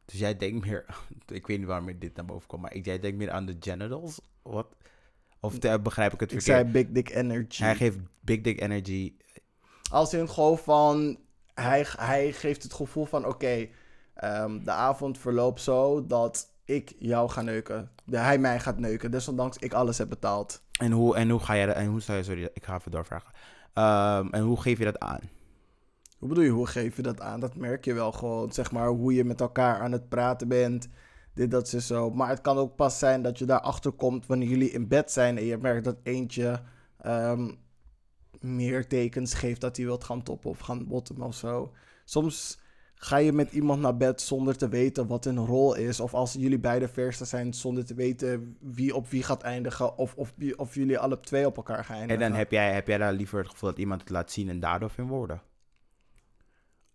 Dus jij denkt meer... *laughs* ik weet niet waarom dit naar boven komt, maar ik- jij denkt meer aan de genitals? Wat? Of te- begrijp ik het Ik verkeerd? zei big dick energy. Hij geeft big dick energy. Als in gewoon van, hij, hij geeft het gevoel van, oké, ehm, de avond verloopt zo dat ik jou ga neuken. De, hij mij gaat neuken, desondanks ik alles heb betaald. En hoe, en hoe ga je dat... En hoe sta je... Sorry, ik ga even doorvragen. Ehm, en hoe geef je dat aan? Hoe bedoel je, hoe geef je dat aan? Dat merk je wel gewoon, zeg maar, hoe je met elkaar aan het praten bent. Dit, dat, ze zo. Maar het kan ook pas zijn dat je daarachter komt wanneer jullie in bed zijn en je merkt dat eentje ehm, meer tekens geeft dat hij wilt gaan toppen of gaan bottomen of zo. Soms ga je met iemand naar bed zonder te weten wat hun rol is. Of als jullie beide versen zijn zonder te weten wie op wie gaat eindigen. Of, of, of jullie alle twee op elkaar gaan En eindigen. dan heb jij, heb jij daar liever het gevoel dat iemand het laat zien en daardoor in woorden?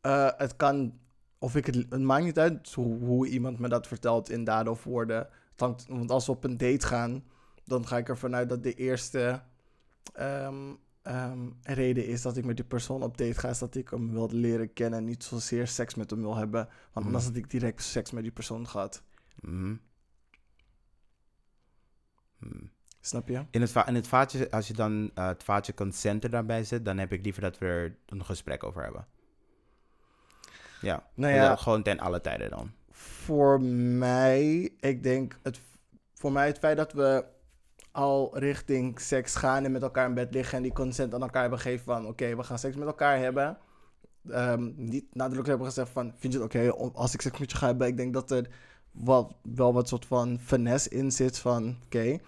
Eh, het kan, of ik het, het maakt niet uit hoe, hoe iemand me dat vertelt in daden of woorden. Hangt- want als we op een date gaan, dan ga ik ervan uit dat de eerste ehm, ehm, reden is dat ik met die persoon op date ga, is dat ik hem wil leren kennen en niet zozeer seks met hem wil hebben. Want anders had ik direct seks met die persoon gehad. Mhm. Mhm. Snap je? In het, va- in het vaatje, als je dan eh, het vaatje consenten daarbij zet, dan heb ik liever dat we er een gesprek over hebben. Ja, Nou Ja, gewoon ten alle tijden dan. voor mij, ik denk, het, voor mij het feit dat we al richting seks gaan en met elkaar in bed liggen en die consent aan elkaar hebben gegeven van, oké, we gaan seks met elkaar hebben. Ehm, niet nadrukkelijk hebben gezegd van, vind je het oké als ik seks met je ga hebben? Ik denk dat er wat, wel wat soort van finesse in zit van, oké.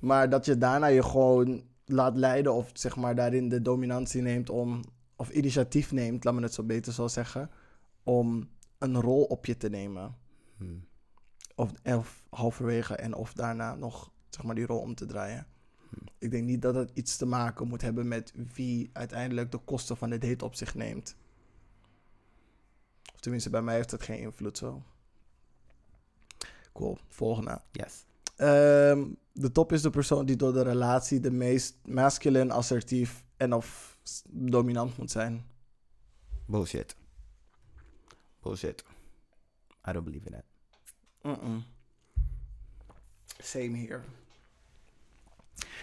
Maar dat je daarna je gewoon laat leiden of zeg maar daarin de dominantie neemt om, of initiatief neemt, laat me het zo beter zo zeggen, om een rol op je te nemen. Hmm. Of, of halverwege en of daarna nog zeg maar, die rol om te draaien. Ik denk niet dat het iets te maken moet hebben met wie uiteindelijk de kosten van de date op zich neemt. Of tenminste, bij mij heeft het geen invloed zo. Cool, volgende. Yes. Ehm, de top is de persoon die door de relatie de meest masculine, assertief en of dominant moet zijn. Bullshit. Bullshit. I don't believe in it. Mm-mm. Same here.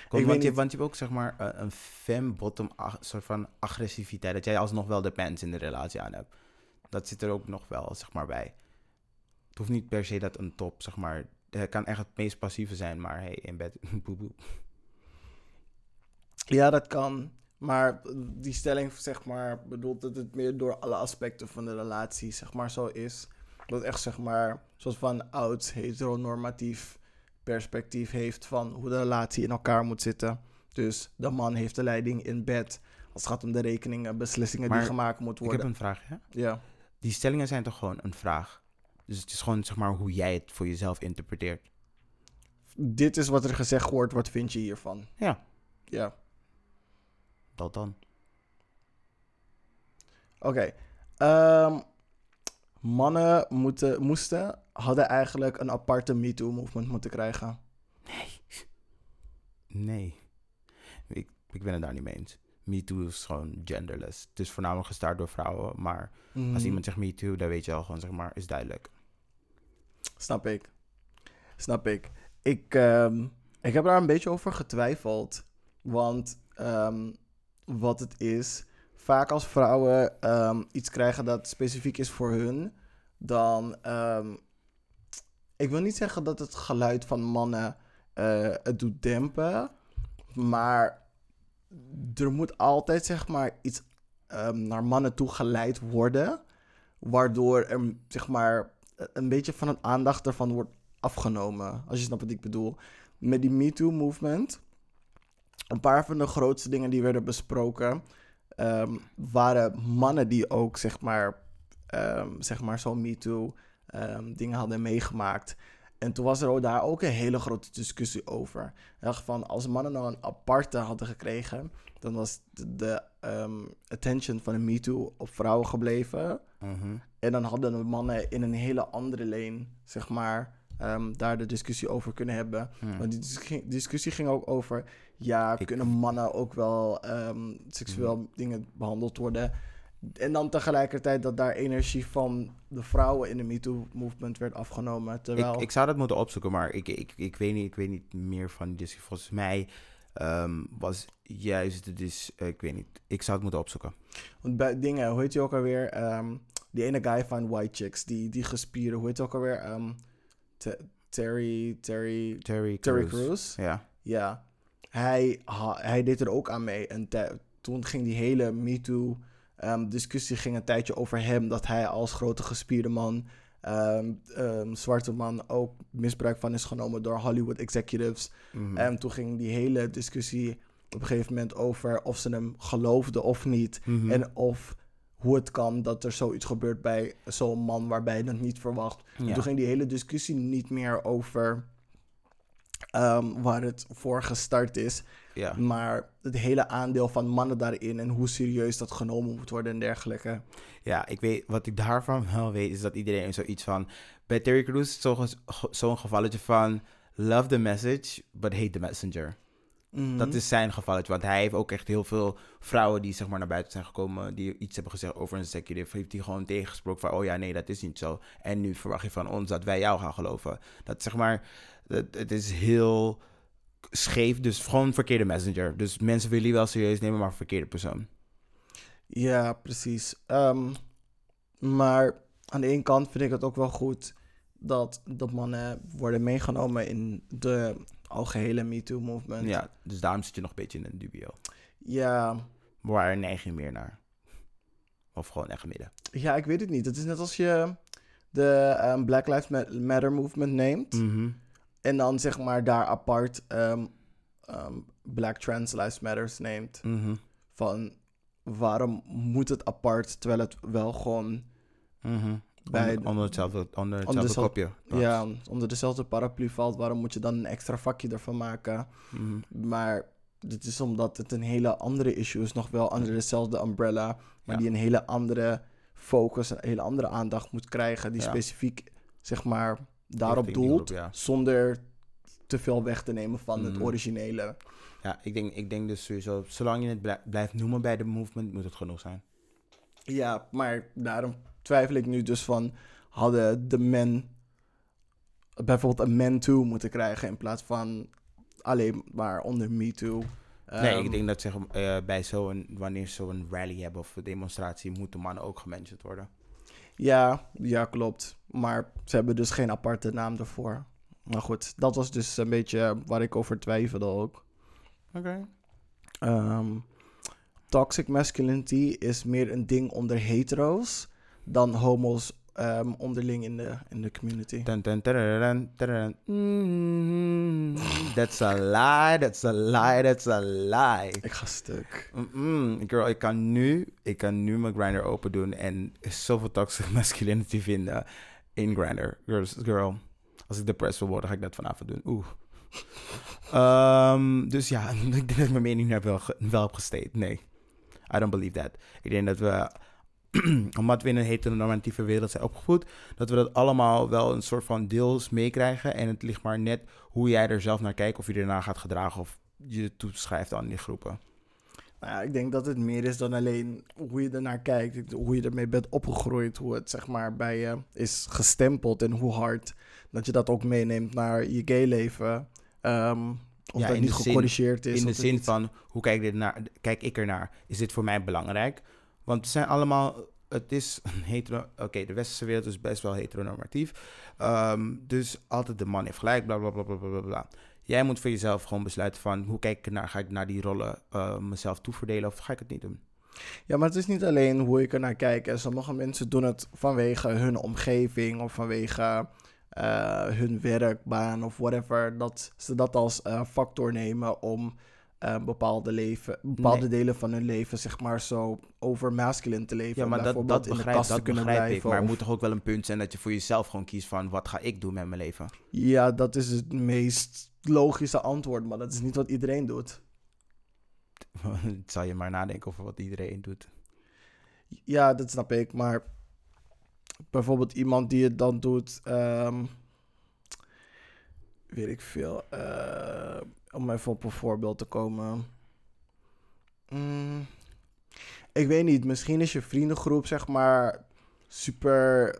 Want, je, want je hebt ook zeg maar eh, een fem-bottom soort van agressiviteit. Dat jij alsnog wel de pants in de relatie aan hebt. Dat zit er ook nog wel zeg maar bij. Het hoeft niet per se dat een top zeg maar. Het kan echt het meest passieve zijn, maar hey, in bed. *laughs* boe, boe. Ja, dat kan. Maar die stelling, zeg maar, bedoelt dat het meer door alle aspecten van de relatie, zeg maar, zo is. Dat echt, zeg maar, zoals van oud heteronormatief perspectief heeft van hoe de relatie in elkaar moet zitten. Dus de man heeft de leiding in bed. Als het gaat om de rekeningen, beslissingen Maar die gemaakt moeten Ik heb worden. een vraag, hè? Ja. Die stellingen zijn toch gewoon een vraag? Dus het is gewoon zeg maar hoe jij het voor jezelf interpreteert. Dit is wat er gezegd wordt, wat vind je hiervan? Ja, Ja. Dat dan. Oké. Ehm, mannen moeten, moesten, hadden eigenlijk een aparte MeToo-movement moeten krijgen. Nee. Ik, ik ben het daar niet mee eens. MeToo is gewoon genderless. Het is voornamelijk gestart door vrouwen, maar als Mhm. iemand zegt MeToo, dan weet je al gewoon, zeg maar, is duidelijk. Snap ik. Snap ik. Ik, ehm, ik heb daar een beetje over getwijfeld. Want ehm, wat het is, vaak als vrouwen ehm, iets krijgen dat specifiek is voor hun, dan. ehm, ik wil niet zeggen dat het geluid van mannen eh, het doet dempen. Maar er moet altijd zeg maar iets ehm, naar mannen toe geleid worden, waardoor er zeg maar een beetje van het aandacht ervan wordt afgenomen. Als je snapt wat ik bedoel. Met die MeToo-movement, een paar van de grootste dingen die werden besproken, ehm, waren mannen die ook zeg maar, ehm, zeg maar zo'n MeToo ehm, dingen hadden meegemaakt. En toen was er ook daar ook een hele grote discussie over. Echt van, als mannen nou een aparte hadden gekregen, dan was de, de attention van de MeToo op vrouwen gebleven. Mhm. En dan hadden de mannen in een hele andere lane, zeg maar, daar de discussie over kunnen hebben. Hmm. Want die dis- discussie ging ook over, ja, Ik- kunnen mannen ook wel ehm, seksueel dingen behandeld worden? En dan tegelijkertijd dat daar energie van de vrouwen in de MeToo-movement werd afgenomen. Terwijl, Ik, ik zou dat moeten opzoeken, maar ik, ik, ik, weet, niet, ik weet niet meer van die discussie. Volgens mij ehm, was juist de eh, ik weet niet. Ik zou het moeten opzoeken. Want bij dingen, hoe heet je ook alweer? Ehm, die ene guy van White Chicks, die, die gespierde, hoe heet je ook alweer? Te- Terry, Terry, Terry Terry. Crews. Ja. Ja, hij, hij deed er ook aan mee. En toen ging die hele MeToo ehm, discussie ging een tijdje over hem. Dat hij als grote gespierde man, ehm, ehm, zwarte man, ook misbruik van is genomen door Hollywood executives. Mhm. En toen ging die hele discussie op een gegeven moment over of ze hem geloofden of niet. Mhm. En of hoe het kan dat er zoiets gebeurt bij zo'n man waarbij je het niet verwacht. En toen ging die hele discussie niet meer over ehm, waar het voor gestart is. ja. Maar het hele aandeel van mannen daarin en hoe serieus dat genomen moet worden en dergelijke. Ja, ik weet, wat ik daarvan wel weet, is dat iedereen zoiets van... Bij Terry Crews zo'n gevalletje van... Love the message, but hate the messenger. Mhm. Dat is zijn gevalletje, want hij heeft ook echt heel veel vrouwen die zeg maar naar buiten zijn gekomen, die iets hebben gezegd over een executive, heeft hij gewoon tegengesproken van, oh ja, nee, dat is niet zo. En nu verwacht je van ons dat wij jou gaan geloven. Dat zeg maar, het, het is heel scheef, dus gewoon een verkeerde messenger. Dus mensen willen je wel serieus nemen, maar verkeerde persoon. Ja, precies. Ehm, maar aan de ene kant vind ik het ook wel goed dat, dat mannen worden meegenomen in de algehele MeToo-movement. Ja, dus daarom zit je nog een beetje in een dubio. ja, Maar waar neig je meer naar? Of gewoon echt midden? Ja, ik weet het niet. Het is net als je de ehm, Black Lives Ma- Matter movement neemt. Mhm. En dan zeg maar daar apart ehm, ehm, Black Trans Lives Matters neemt. Mhm. Van waarom moet het apart terwijl het wel gewoon Mhm. bij onder, onder hetzelfde, onder hetzelfde kopje. plaats. ja, onder dezelfde paraplu valt. Waarom moet je dan een extra vakje ervan maken? Mhm. Maar dit is omdat het een hele andere issue is. Nog wel onder dezelfde umbrella. Maar Ja. die een hele andere focus, een hele andere aandacht moet krijgen. Die Ja. specifiek, zeg maar, daarop doelt. Zonder te veel weg te nemen van het Mhm. originele. Ja, ik denk, ik denk dus sowieso, zolang je het blij- blijft noemen bij de movement, moet het genoeg zijn. Ja, maar daarom twijfel ik nu dus van... Hadden de men bijvoorbeeld een men too moeten krijgen... in plaats van alleen maar onder me too. nee, Ehm, ik denk dat zeg, eh, bij zo'n, wanneer ze zo'n rally hebben of demonstratie, moeten mannen ook gementiond worden. Ja, ja, klopt. Maar ze hebben dus geen aparte naam ervoor. Maar goed, dat was dus een beetje waar ik over twijfelde ook. Oké. Ehm, toxic masculinity is meer een ding onder hetero's dan homo's ehm, onderling in de, in de community. Dun, dun, tadadadun, tadadun. Mm, That's a lie, that's a lie, that's a lie. Ik ga stuk. Mm-mm. Girl, ik kan nu, ik kan nu mijn grinder open doen en zoveel toxic *laughs* masculinity vinden in grinder. Girls, girl, als ik depressed wil worden, ga ik dat vanavond doen. Oeh. Ehm, dus ja, *laughs* ik denk dat ik mijn mening daar wel, wel heb gesteed. Nee, I don't believe that. Ik denk dat we, *clears throat* omdat we in een heteronormatieve wereld zijn opgevoed, dat we dat allemaal wel een soort van deels meekrijgen. En het ligt maar net hoe jij er zelf naar kijkt, of je ernaar gaat gedragen of je toeschrijft aan die groepen. Nou ja, ik denk dat het meer is dan alleen hoe je ernaar kijkt. Hoe je ermee bent opgegroeid. Hoe het zeg maar bij je is gestempeld. En hoe hard dat je dat ook meeneemt naar je gay leven. Ehm, of Ja, dat niet zin- gecorrigeerd is. in de zin niet- van, hoe kijk, ik ernaar, kijk ik ernaar? Is dit voor mij belangrijk? Want het zijn allemaal, het is hetero... Oké, de westerse wereld is best wel heteronormatief. Ehm, dus altijd de man heeft gelijk, bla bla bla bla bla. Jij moet voor jezelf gewoon besluiten van hoe kijk ik naar, ga ik naar die rollen eh, mezelf toeverdelen of ga ik het niet doen? Ja, maar het is niet alleen hoe ik er naar kijk. Sommige mensen doen het vanwege hun omgeving of vanwege eh, hun werkbaan of whatever. Dat ze dat als eh, factor nemen om eh, bepaalde, leven, bepaalde Nee. delen van hun leven, zeg maar, zo over masculine te leven. Ja, maar dat, dat in de begrijp, dat kunnen begrijp ik. blijven. Maar er of- moet toch ook wel een punt zijn dat je voor jezelf gewoon kiest van wat ga ik doen met mijn leven? Ja, dat is het meest logische antwoord, maar dat is niet wat iedereen doet. *laughs* Zal je maar nadenken over wat iedereen doet. Ja, dat snap ik. Maar bijvoorbeeld iemand die het dan doet, ehm, weet ik veel. eh, om even op een voorbeeld te komen. Mm, ik weet niet, misschien is je vriendengroep zeg maar super,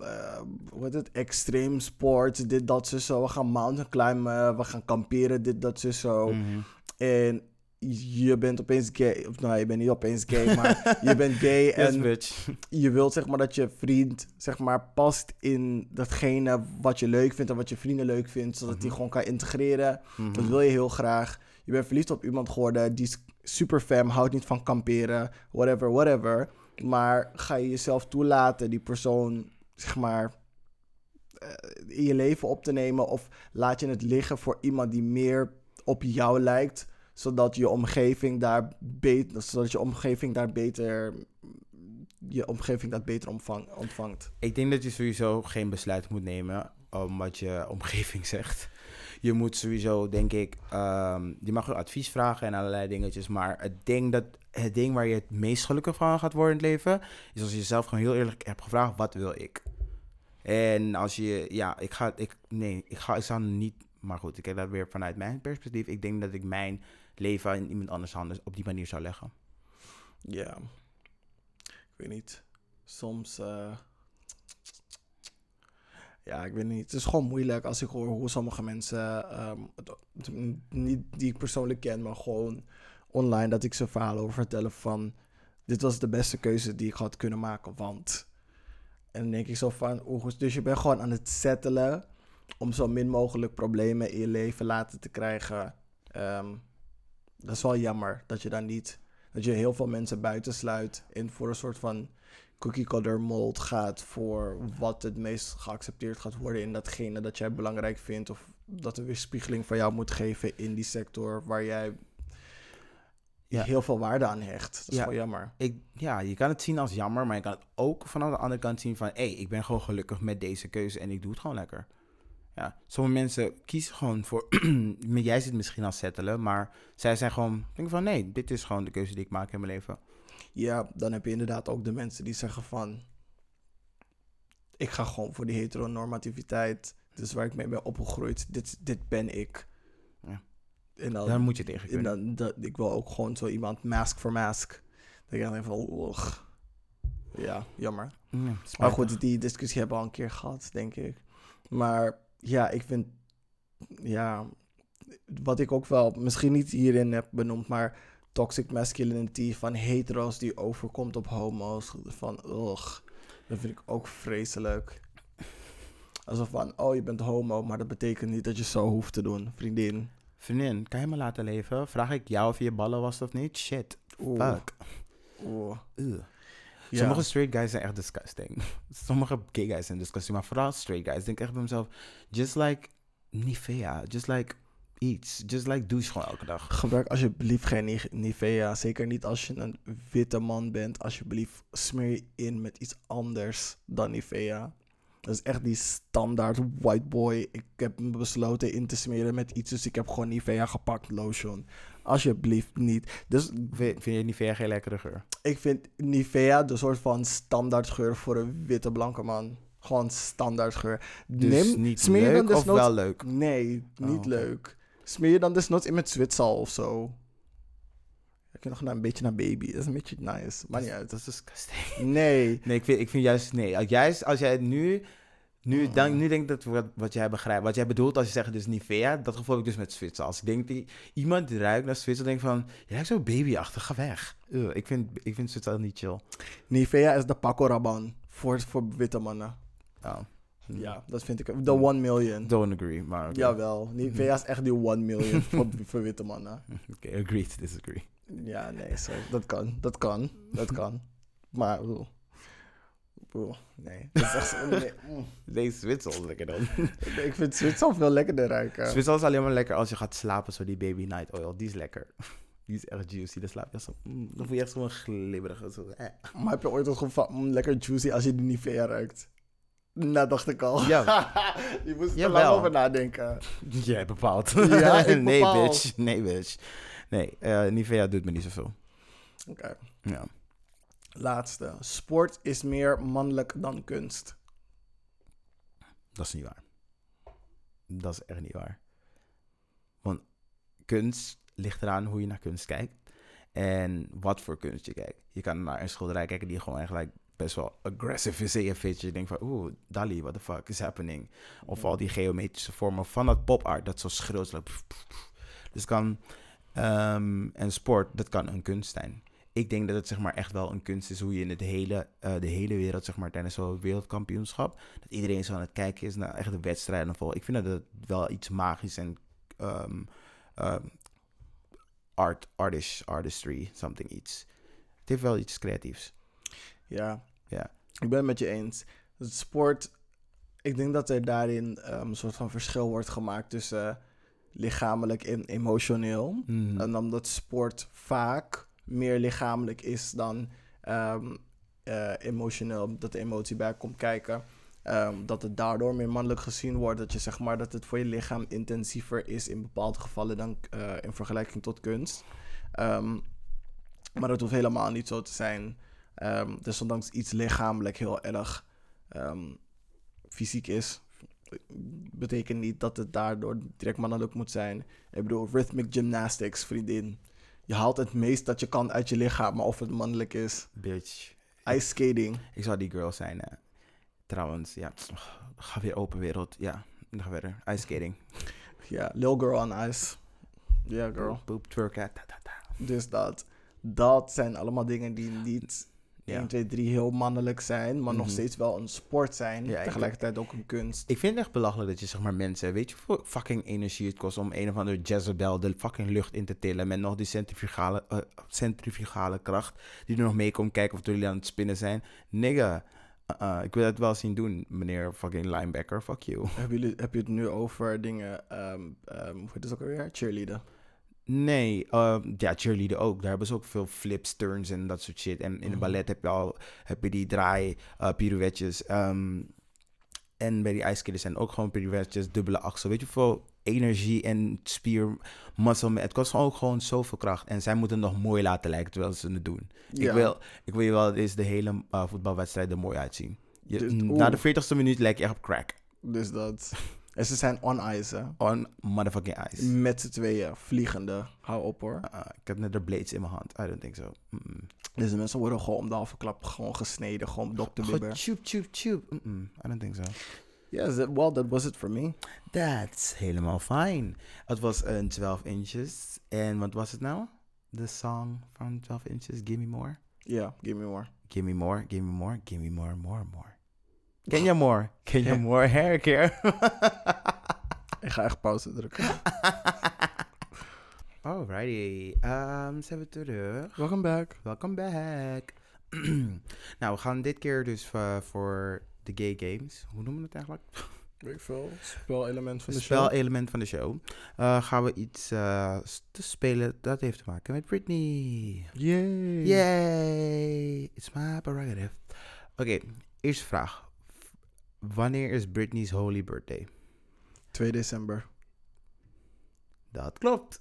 eh, hoe heet het, extreem sport, dit, dat, zo, zo. We gaan mountain climben, we gaan kamperen, dit, dat, zo, zo. Mhm. En je bent opeens gay. Of nou, je bent niet opeens gay, maar je bent gay. *laughs* Yes, en bitch. je wilt zeg maar dat je vriend zeg maar past in datgene wat je leuk vindt en wat je vrienden leuk vindt. Zodat die Mhm. gewoon kan integreren. Mhm. Dat wil je heel graag. Je bent verliefd op iemand geworden. Die is super fam, houdt niet van kamperen. Whatever, whatever. Maar ga je jezelf toelaten die persoon zeg maar eh, in je leven op te nemen? Of laat je het liggen voor iemand die meer op jou lijkt? Zodat je omgeving daar beter, zodat je omgeving daar beter, je omgeving dat beter ontvang, ontvangt. Ik denk dat je sowieso geen besluit moet nemen om wat je *laughs* omgeving zegt. Je moet sowieso, denk ik, ehm, je mag advies vragen en allerlei dingetjes. Maar het ding, dat, het ding waar je het meest gelukkig van gaat worden in het leven, is als je jezelf gewoon heel eerlijk hebt gevraagd, wat wil ik? En als je, ja, ik ga, ik, nee, ik ga, ik zou niet, maar goed, ik kijk dat weer vanuit mijn perspectief. Ik denk dat ik mijn leven in iemand anders handen op die manier zou leggen. Ja, ik weet niet. Soms, eh, ja, ik weet niet. Het is gewoon moeilijk als ik hoor hoe sommige mensen, ehm, niet die ik persoonlijk ken, maar gewoon online, dat ik ze verhalen over vertellen van, dit was de beste keuze die ik had kunnen maken, want. En dan denk ik zo van, dus je bent gewoon aan het settelen om zo min mogelijk problemen in je leven laten te krijgen. Ehm, dat is wel jammer dat je dan niet dat je heel veel mensen buitensluit en voor een soort van cookie cutter mold gaat voor wat het meest geaccepteerd gaat worden in datgene dat jij belangrijk vindt of dat er weerspiegeling van jou moet geven in die sector waar jij Ja. heel veel waarde aan hecht. Dat is Ja. wel jammer. ik, ja, je kan het zien als jammer, maar je kan het ook vanaf de andere kant zien van... hé, hey, ik ben gewoon gelukkig met deze keuze en ik doe het gewoon lekker. Ja, sommige mensen kiezen gewoon voor... *clears throat* jij zit misschien al settelen, maar zij zijn gewoon... denken van, nee, dit is gewoon de keuze die ik maak in mijn leven. Ja, dan heb je inderdaad ook de mensen die zeggen van ik ga gewoon voor die heteronormativiteit. Is waar ik mee ben opgegroeid. Dit, dit ben ik. Ja. En dan, Daar moet je tegen En dan, dat, ik wil ook gewoon zo iemand mask voor mask. Dan denk van. Ja, jammer. Ja, Maar goed, die discussie hebben we al een keer gehad, denk ik. Maar ja, ik vind, ja, wat ik ook wel misschien niet hierin heb benoemd, maar toxic masculinity van hetero's die overkomt op homo's. Van, ugh, dat vind ik ook vreselijk. Alsof van, oh, je bent homo, maar dat betekent niet dat je zo hoeft te doen, vriendin. Vriendin, kan je me laten leven? Vraag ik jou of je ballen was of niet? Shit, Oeh, fuck. oeh. Ugh. Ja. Sommige straight guys zijn echt disgusting. *laughs* Sommige gay guys zijn disgusting, maar vooral straight guys. Denk echt bij mezelf, just like Nivea, just like iets, just like douche gewoon elke dag. Gebruik alsjeblieft geen Ni- Nivea. Zeker niet als je een witte man bent. Alsjeblieft, smeer je in met iets anders dan Nivea. Dat is echt die standaard white boy. Ik heb me besloten in te smeren met iets. Dus ik heb gewoon Nivea gepakt, lotion. Alsjeblieft niet. Dus Vind, je Nivea geen lekkere geur? ik vind Nivea de soort van standaard geur voor een witte blanke man. Gewoon standaard geur. Dus niet smeer je leuk dan of wel leuk? Nee, niet Oh, leuk. Smeer je dan desnoods in met Zwitsal of zo? Ik nog naar een beetje naar baby. Dat is een beetje nice. Maar niet uit. Dat is disgusting. Nee. Nee, ik vind, ik vind juist, nee, als- juist als jij nu, nu, Mm. dan, nu denk ik dat wat, wat jij begrijpt, wat jij bedoelt als je zegt dus Nivea, dat gevoel heb ik dus met Zwitser. Als ik denk, die, iemand die ruikt naar Zwitser, denk van, je ruikt zo babyachtig, ga weg. Ugh, ik vind, ik vind Zwitser niet chill. Nivea is de Paco Rabanne voor, voor witte mannen. Oh. Ja, dat vind ik. De 1 million. Don't agree, maar oké. Jawel. Nivea is echt die 1 million *laughs* voor, voor witte mannen. Oké, agree to disagree. Ja, nee, sorry. Dat kan. Dat kan. Dat kan. Maar, oeh. Nee. *laughs* Dat is echt zo, nee. mm. Nee, Zwitsal is lekker dan. *laughs* Ik vind Zwitser veel lekkerder ruiken. Zwitsal is alleen maar lekker als je gaat slapen, zo die baby night oil. Die is lekker. *laughs* Die is echt juicy. Dan slaap je zo. mm, dan voel je echt zo'n glibberige. Zo, eh. Maar heb je ooit het gevoel van mm, lekker juicy als je die Nivea ruikt? Nou, dacht ik al. Ja. je moest er Jawel. lang over nadenken. Jij bepaalt. Ja, ik nee, bepaal. bitch. Nee, bitch. Nee, eh, Nivea doet me niet zoveel. Oké. Ja. Laatste. Sport is meer mannelijk dan kunst. Dat is niet waar. Dat is echt niet waar. Want kunst ligt eraan hoe je naar kunst kijkt. En wat voor kunst je kijkt. Je kan naar een schilderij kijken die gewoon eigenlijk best wel aggressive is in je denkt van, oeh, Dali, what the fuck is happening? Of al die geometrische vormen van dat pop art, dat zo schreeuwt. Dus kan, ehm, en sport, dat kan een kunst zijn. Ik denk dat het zeg maar echt wel een kunst is hoe je in het hele, eh, de hele wereld, zeg maar tijdens zo'n wereldkampioenschap, dat iedereen zo aan het kijken is naar echt de wedstrijden. Vol. Ik vind dat het wel iets magisch en ehm, art, artish, artistry, something iets. Het heeft wel iets creatiefs. Ja. Ja. Ik ben het met je eens. Het sport, ik denk dat er daarin ehm, een soort van verschil wordt gemaakt tussen eh, lichamelijk en emotioneel. Mhm. En omdat sport vaak meer lichamelijk is dan ehm, eh, emotioneel, dat de emotie bij komt kijken. Ehm, dat het daardoor meer mannelijk gezien wordt. Dat je zeg maar dat het voor je lichaam intensiever is in bepaalde gevallen dan eh, in vergelijking tot kunst. Ehm, maar dat hoeft helemaal niet zo te zijn. Ehm desondanks iets lichamelijk heel erg fysiek is, betekent niet dat het daardoor direct mannelijk moet zijn. Ik bedoel, rhythmic gymnastics, vriendin. Je haalt het meest dat je kan uit je lichaam, maar of het mannelijk is. Bitch. Ice skating. Ik zou die girl zijn. eh. Trouwens, ja. Ga weer open wereld. Ja, dan gaan we verder. Ice skating. Ja, Lil Girl on Ice. Ja, yeah, girl. Boop twerken. Ta, ta. Dus dat, dat zijn allemaal dingen die niet Ja. 1, 2, 3 heel mannelijk zijn, maar nog Mhm. steeds wel een sport zijn. Ja, tegelijkertijd ook een kunst. Ik vind het echt belachelijk dat je zeg maar mensen, weet je hoeveel fucking energie het kost om een of andere Jezebel de fucking lucht in te tillen met nog die centrifugale, eh, centrifugale kracht die er nog mee komt kijken of jullie aan het spinnen zijn. Nigga, uh-uh, ik wil het wel zien doen, meneer fucking linebacker, fuck you. Hebben jullie, heb je het nu over dingen, ehm ehm hoe heet het ook alweer? Cheerleaden. Nee, ehm, ja, cheerleader ook. Daar hebben ze ook veel flips, turns en dat soort shit. En in Mhm. de ballet heb je al heb je die draai, eh pirouetjes. ehm, en bij die ijskillers zijn ook gewoon pirouetjes, dubbele axel. Weet je hoeveel energie en spier, muscle, het kost ook gewoon zoveel kracht. En zij moeten het nog mooi laten lijken terwijl ze het doen. Ja. Ik, wil, ik wil je wel deze de hele eh, voetbalwedstrijd er mooi uitzien. Je, Dus- na de 40ste minuut lijk je echt op crack. Dus dat. En ze zijn on ice, hè? On motherfucking ice. Met z'n tweeën, vliegende. Hou op hoor. Uh, ik heb net de blades in mijn hand. I don't think so. Mm-mm. Deze mensen worden gewoon om de halve klap gewoon gesneden. Gewoon Dr. Bibber. tjoep, tjoep, tjoep. I don't think so. Yes, that- well, that was it for me. That's helemaal fine. Het was een 12 inches. En wat was het nou? De song van 12 inches, Give Me More? Yeah, give me more. Give me more, give me more, give me more, more, more. Ken je more? Ken je Ja. more hair care? Ik ga echt pauze drukken. *laughs* Alrighty. Um, zijn we terug. Welcome back. Welcome back. *clears throat* nou, we gaan dit keer dus eh, voor de gay games. Hoe noemen we het eigenlijk? *laughs* Weet ik veel. Spelelement van de show. spelelement van de show. Eh, gaan we iets te spelen dat heeft te maken met Britney. Yay. Yay! It's my prerogative. Oké, eerste vraag. Wanneer is Britney's holy birthday? 2 december. Dat klopt.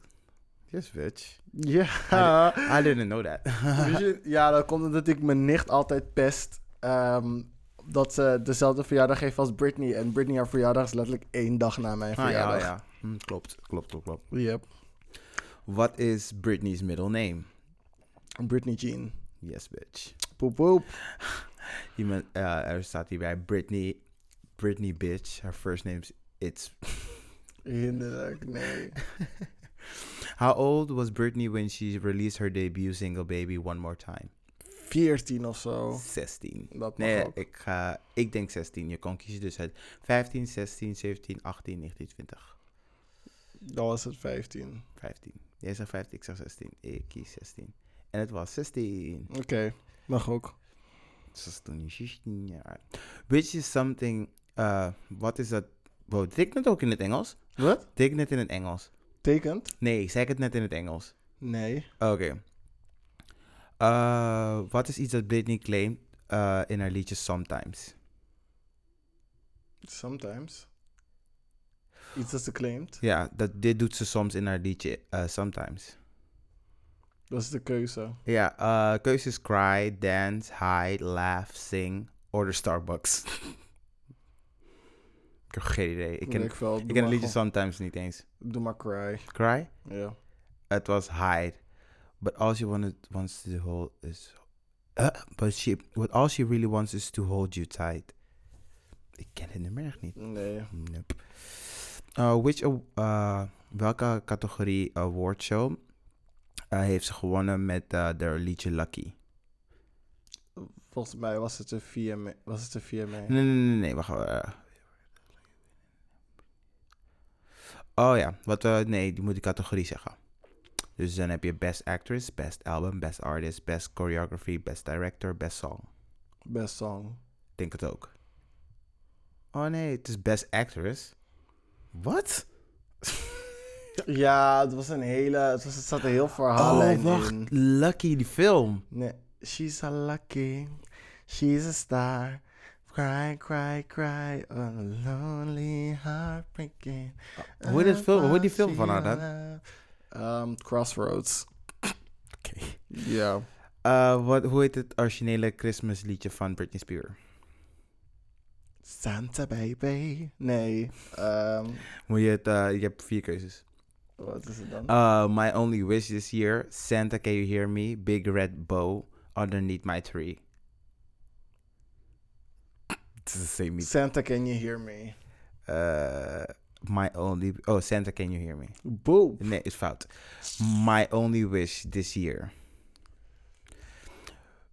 Yes, bitch. Ja. I didn't know that. *laughs* Ja, dat komt omdat ik mijn nicht altijd pest. ehm, dat ze dezelfde verjaardag heeft als Britney. En Britney haar verjaardag is letterlijk één dag na mijn Ah, ja, verjaardag. ja. Hm, klopt, klopt, klopt, klopt. Yep. What is Britney's middle name? Britney Jean. Yes, bitch. Poep poep. *laughs* Iemand, eh, er staat hierbij Britney, Britney bitch. Her first name's It's. Hinderlijk, nee. *laughs* How old was Britney when she released her debut single Baby One More Time? 14 of zo. 16. Dat Nee, ook. ik, ga, ik denk 16. Je kan kiezen dus uit 15, 16, 17, 18, 19, 20. Dan was het 15. 15. Jij zegt 15, ik zeg 16. Ik kies 16. En het was 16. Oké, mag ook. Dat is toen 16 jaar. Which is something... eh, wat is dat? Wow, ik net ook in het Engels? Wat? Ik net in het Engels? Tekent? Nee, zei ik het net in het Engels? Nee. Oké. Eh, wat is iets dat Britney claimt eh, in haar liedje Sometimes? Sometimes. Iets dat ze claimt. Ja, dat, dit doet ze soms in haar liedje Sometimes. Dat is de keuze. Ja, eh keuzes cry, dance, hide, laugh, sing, order Starbucks. *laughs* ik heb geen idee. Ik ken, Weet ik wel. ken liedje Sometimes niet eens. Doe maar cry. Cry? Ja. Het was hide. But all she wanted wants to hold is... Uh, but she... What all she really wants is to hold you tight. Ik ken het nummer echt niet. Nee. Nope. Uh, which, uh, welke categorie awardshow uh, heeft ze gewonnen met uh, de liedje Lucky? Volgens mij was het een VMA. Was het een VMA? Nee, nee, nee, nee, wacht. uh, oh ja, wat, uh, nee, die moet die categorie zeggen. Dus dan heb je Best Actress, Best Album, Best Artist, Best Choreography, Best Director, Best Song. Best song. Ik denk het ook. Oh nee, het is Best Actress. Wat? *laughs* Ja, het was een hele... Het, was, het zat een heel verhaallijn Oh, wacht. in. Lucky, die film. Nee. She's a lucky. She's a star. Cry, cry, cry. On a lonely heartbreaking. Hoe film- heet die film van haar dan? Um, Crossroads. *laughs* Oké. Ja. Uh, wat, hoe heet het originele Christmas liedje van Britney Spears? Santa baby. Nee. Um, Moet je het, uh, je hebt vier keuzes. wat is het dan? Uh, my only wish this year, Santa can you hear me, big red bow underneath my tree. Same. Santa, can you hear me? Uh, my only, oh Santa can you hear me? Boop. Nee, is fout. My only wish this year.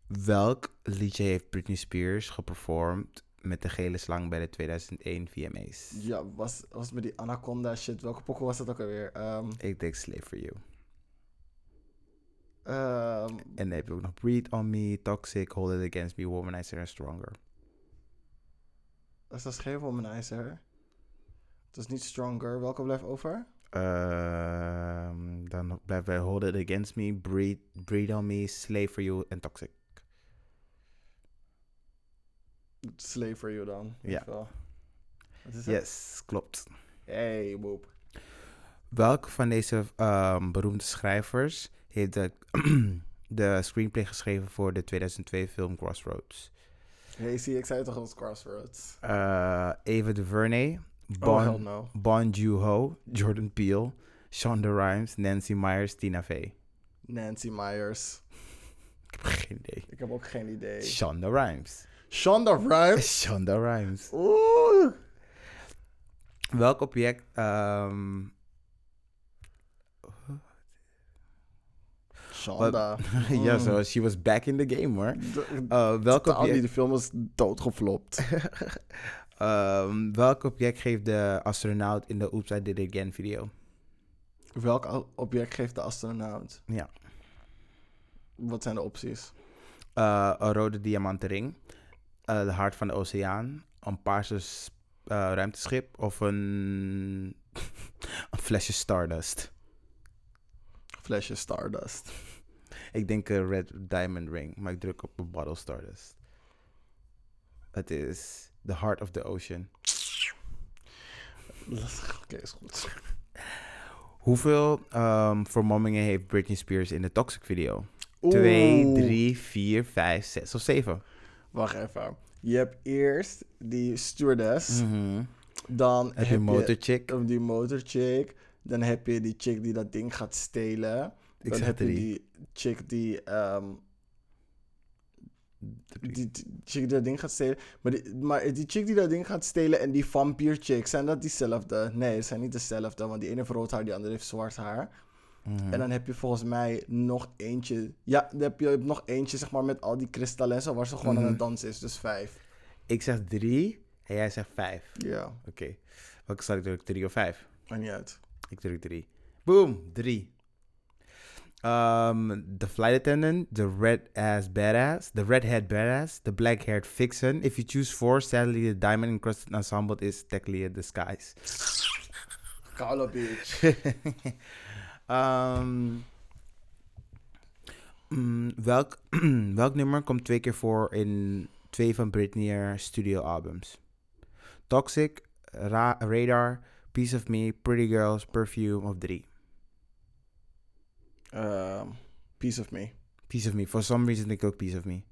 Welk liedje heeft Britney Spears geperformed met de gele slang bij de 2001 VMA's? Ja, was, was met die Anaconda shit. Welke pokken was dat ook alweer? Um, Ik denk Slave for You. um, En dan heb je ook nog Breathe on Me, Toxic, Hold It Against Me, Womanizer and Stronger. Is dat geen womanizer? Het is niet stronger. Welke blijft over? Ehm, dan blijven wij Hold It Against Me, Breathe, Breathe on Me, Slave for You en Toxic. Slave for you dan. Ja. het? Yes, klopt. Hey, boop. Welke van deze ehm, beroemde schrijvers heeft de, *clears throat* de screenplay geschreven voor de 2002 film Crossroads? Hey, zie, ik zei toch als Crossroads. Uh, Ava DuVernay, Oh, Bon, hell no. bon Jordan Peele, Shonda Rhimes, Nancy Myers, Tina Fey. Nancy Myers. *laughs* Ik heb geen idee. Ik heb ook geen idee. Shonda Rhimes. Shonda Rhimes. *laughs* Shonda Rhimes. Oeh. Welk object... ehm, Shonda. *laughs* ja, Mm. zo, she was back in the game hoor. Uh, welk, niet, object, de film is doodgeflopt. *laughs* ehm, welk object geeft de astronaut in de Oops, I Did It Again video? Welk object geeft de astronaut? Ja. Wat zijn de opties? Uh, een rode diamanten ring, uh, de hart van de oceaan, een paarse ruimteschip of een, *laughs* een flesje Stardust. Flesje Stardust. Ik denk een red diamond ring, maar ik druk op een bottle Stardust. Het is the heart of the ocean. Oké, is goed. Hoeveel um, vermommingen heeft Britney Spears in de Toxic video? 2, Oeh. 3, 4, 5, 6 of 7? Wacht even. Je hebt eerst die stewardess. Mhm. Dan Heb je motorchick? die motorchick. Dan heb je die chick die dat ding gaat stelen. Ik zeg drie. die chick die, ehm, die, die chick die dat ding gaat stelen. Maar die, maar die chick die dat ding gaat stelen en die vampier chick, zijn dat diezelfde? Nee, ze zijn niet dezelfde, want die ene heeft rood haar, die andere heeft zwart haar. Mhm. En dan heb je volgens mij nog eentje. Ja, dan heb je nog eentje, zeg maar, met al die kristallen en zo, waar ze gewoon aan Mhm. het dansen is. Dus vijf. Ik zeg drie en jij zegt vijf. Ja, Oké. Welke zal ik druk? Drie of vijf? maakt niet uit. Ik druk drie. Boom, drie. Um, the flight attendant, the red ass badass, the redhead badass, the black haired vixen. If you choose four, sadly the diamond encrusted ensemble is technically a disguise. Koude bitch. *laughs* um, mm, welk, *clears throat* welk nummer komt twee keer voor in twee van Britney studio albums? Toxic, Ra- Radar, Piece of Me, Pretty Girls, Perfume of drie. Ehm, piece of me. Piece of Me. For some reason ik ook Piece of Me.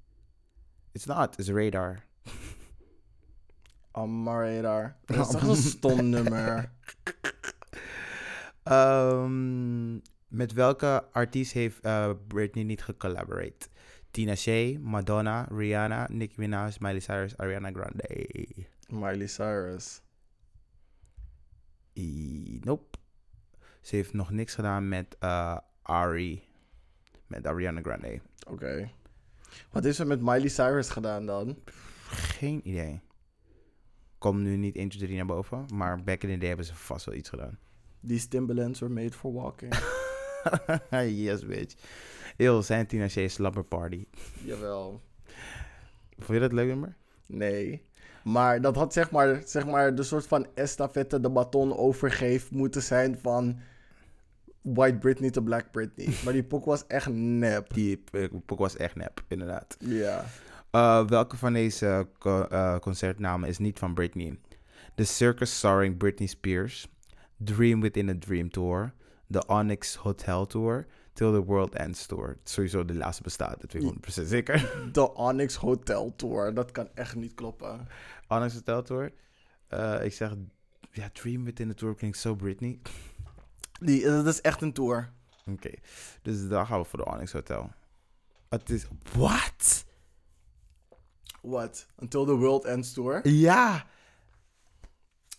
It's not. It's Radar. Amaradar. Dat *laughs* is toch een stom nummer. Met welke artiest heeft eh, Britney niet gecollaborate? Tina Shea, Madonna, Rihanna, Nicki Minaj, Miley Cyrus, Ariana Grande. Miley Cyrus. I- nope. Ze heeft nog niks gedaan met eh, Ari. Met Ariana Grande. Oké. Wat is er met Miley Cyrus gedaan dan? Geen idee. Kom nu niet 1, 2, 3 naar boven. Maar back in the day hebben ze vast wel iets gedaan. These Timberlands were made for walking. *laughs* yes, bitch. Heel zijn Tina Shea Slumber Party. Jawel. Vond je dat leuk nummer? Nee. Maar dat had zeg maar, zeg maar de soort van estafette, de baton overgeef moeten zijn van White Britney to Black Britney. maar die poek was echt nep. Die eh, boek was echt nep, inderdaad. Ja. Uh, welke van deze co- uh, concertnamen is niet van Britney? The Circus Starring Britney Spears, Dream Within a Dream Tour, The Onyx Hotel Tour, Till the World Ends Tour. Sowieso de laatste bestaat, dat weet ik 100% zeker. *laughs* De Onyx Hotel Tour. Dat kan echt niet kloppen. Onyx Hotel Tour. Uh, ik zeg, ja, Dream Within a Tour klinkt zo Britney. Die, dat is echt een tour. Oké, dus dan gaan we voor de Onyx Hotel. Het is, what? What? Until the World Ends Tour? Ja,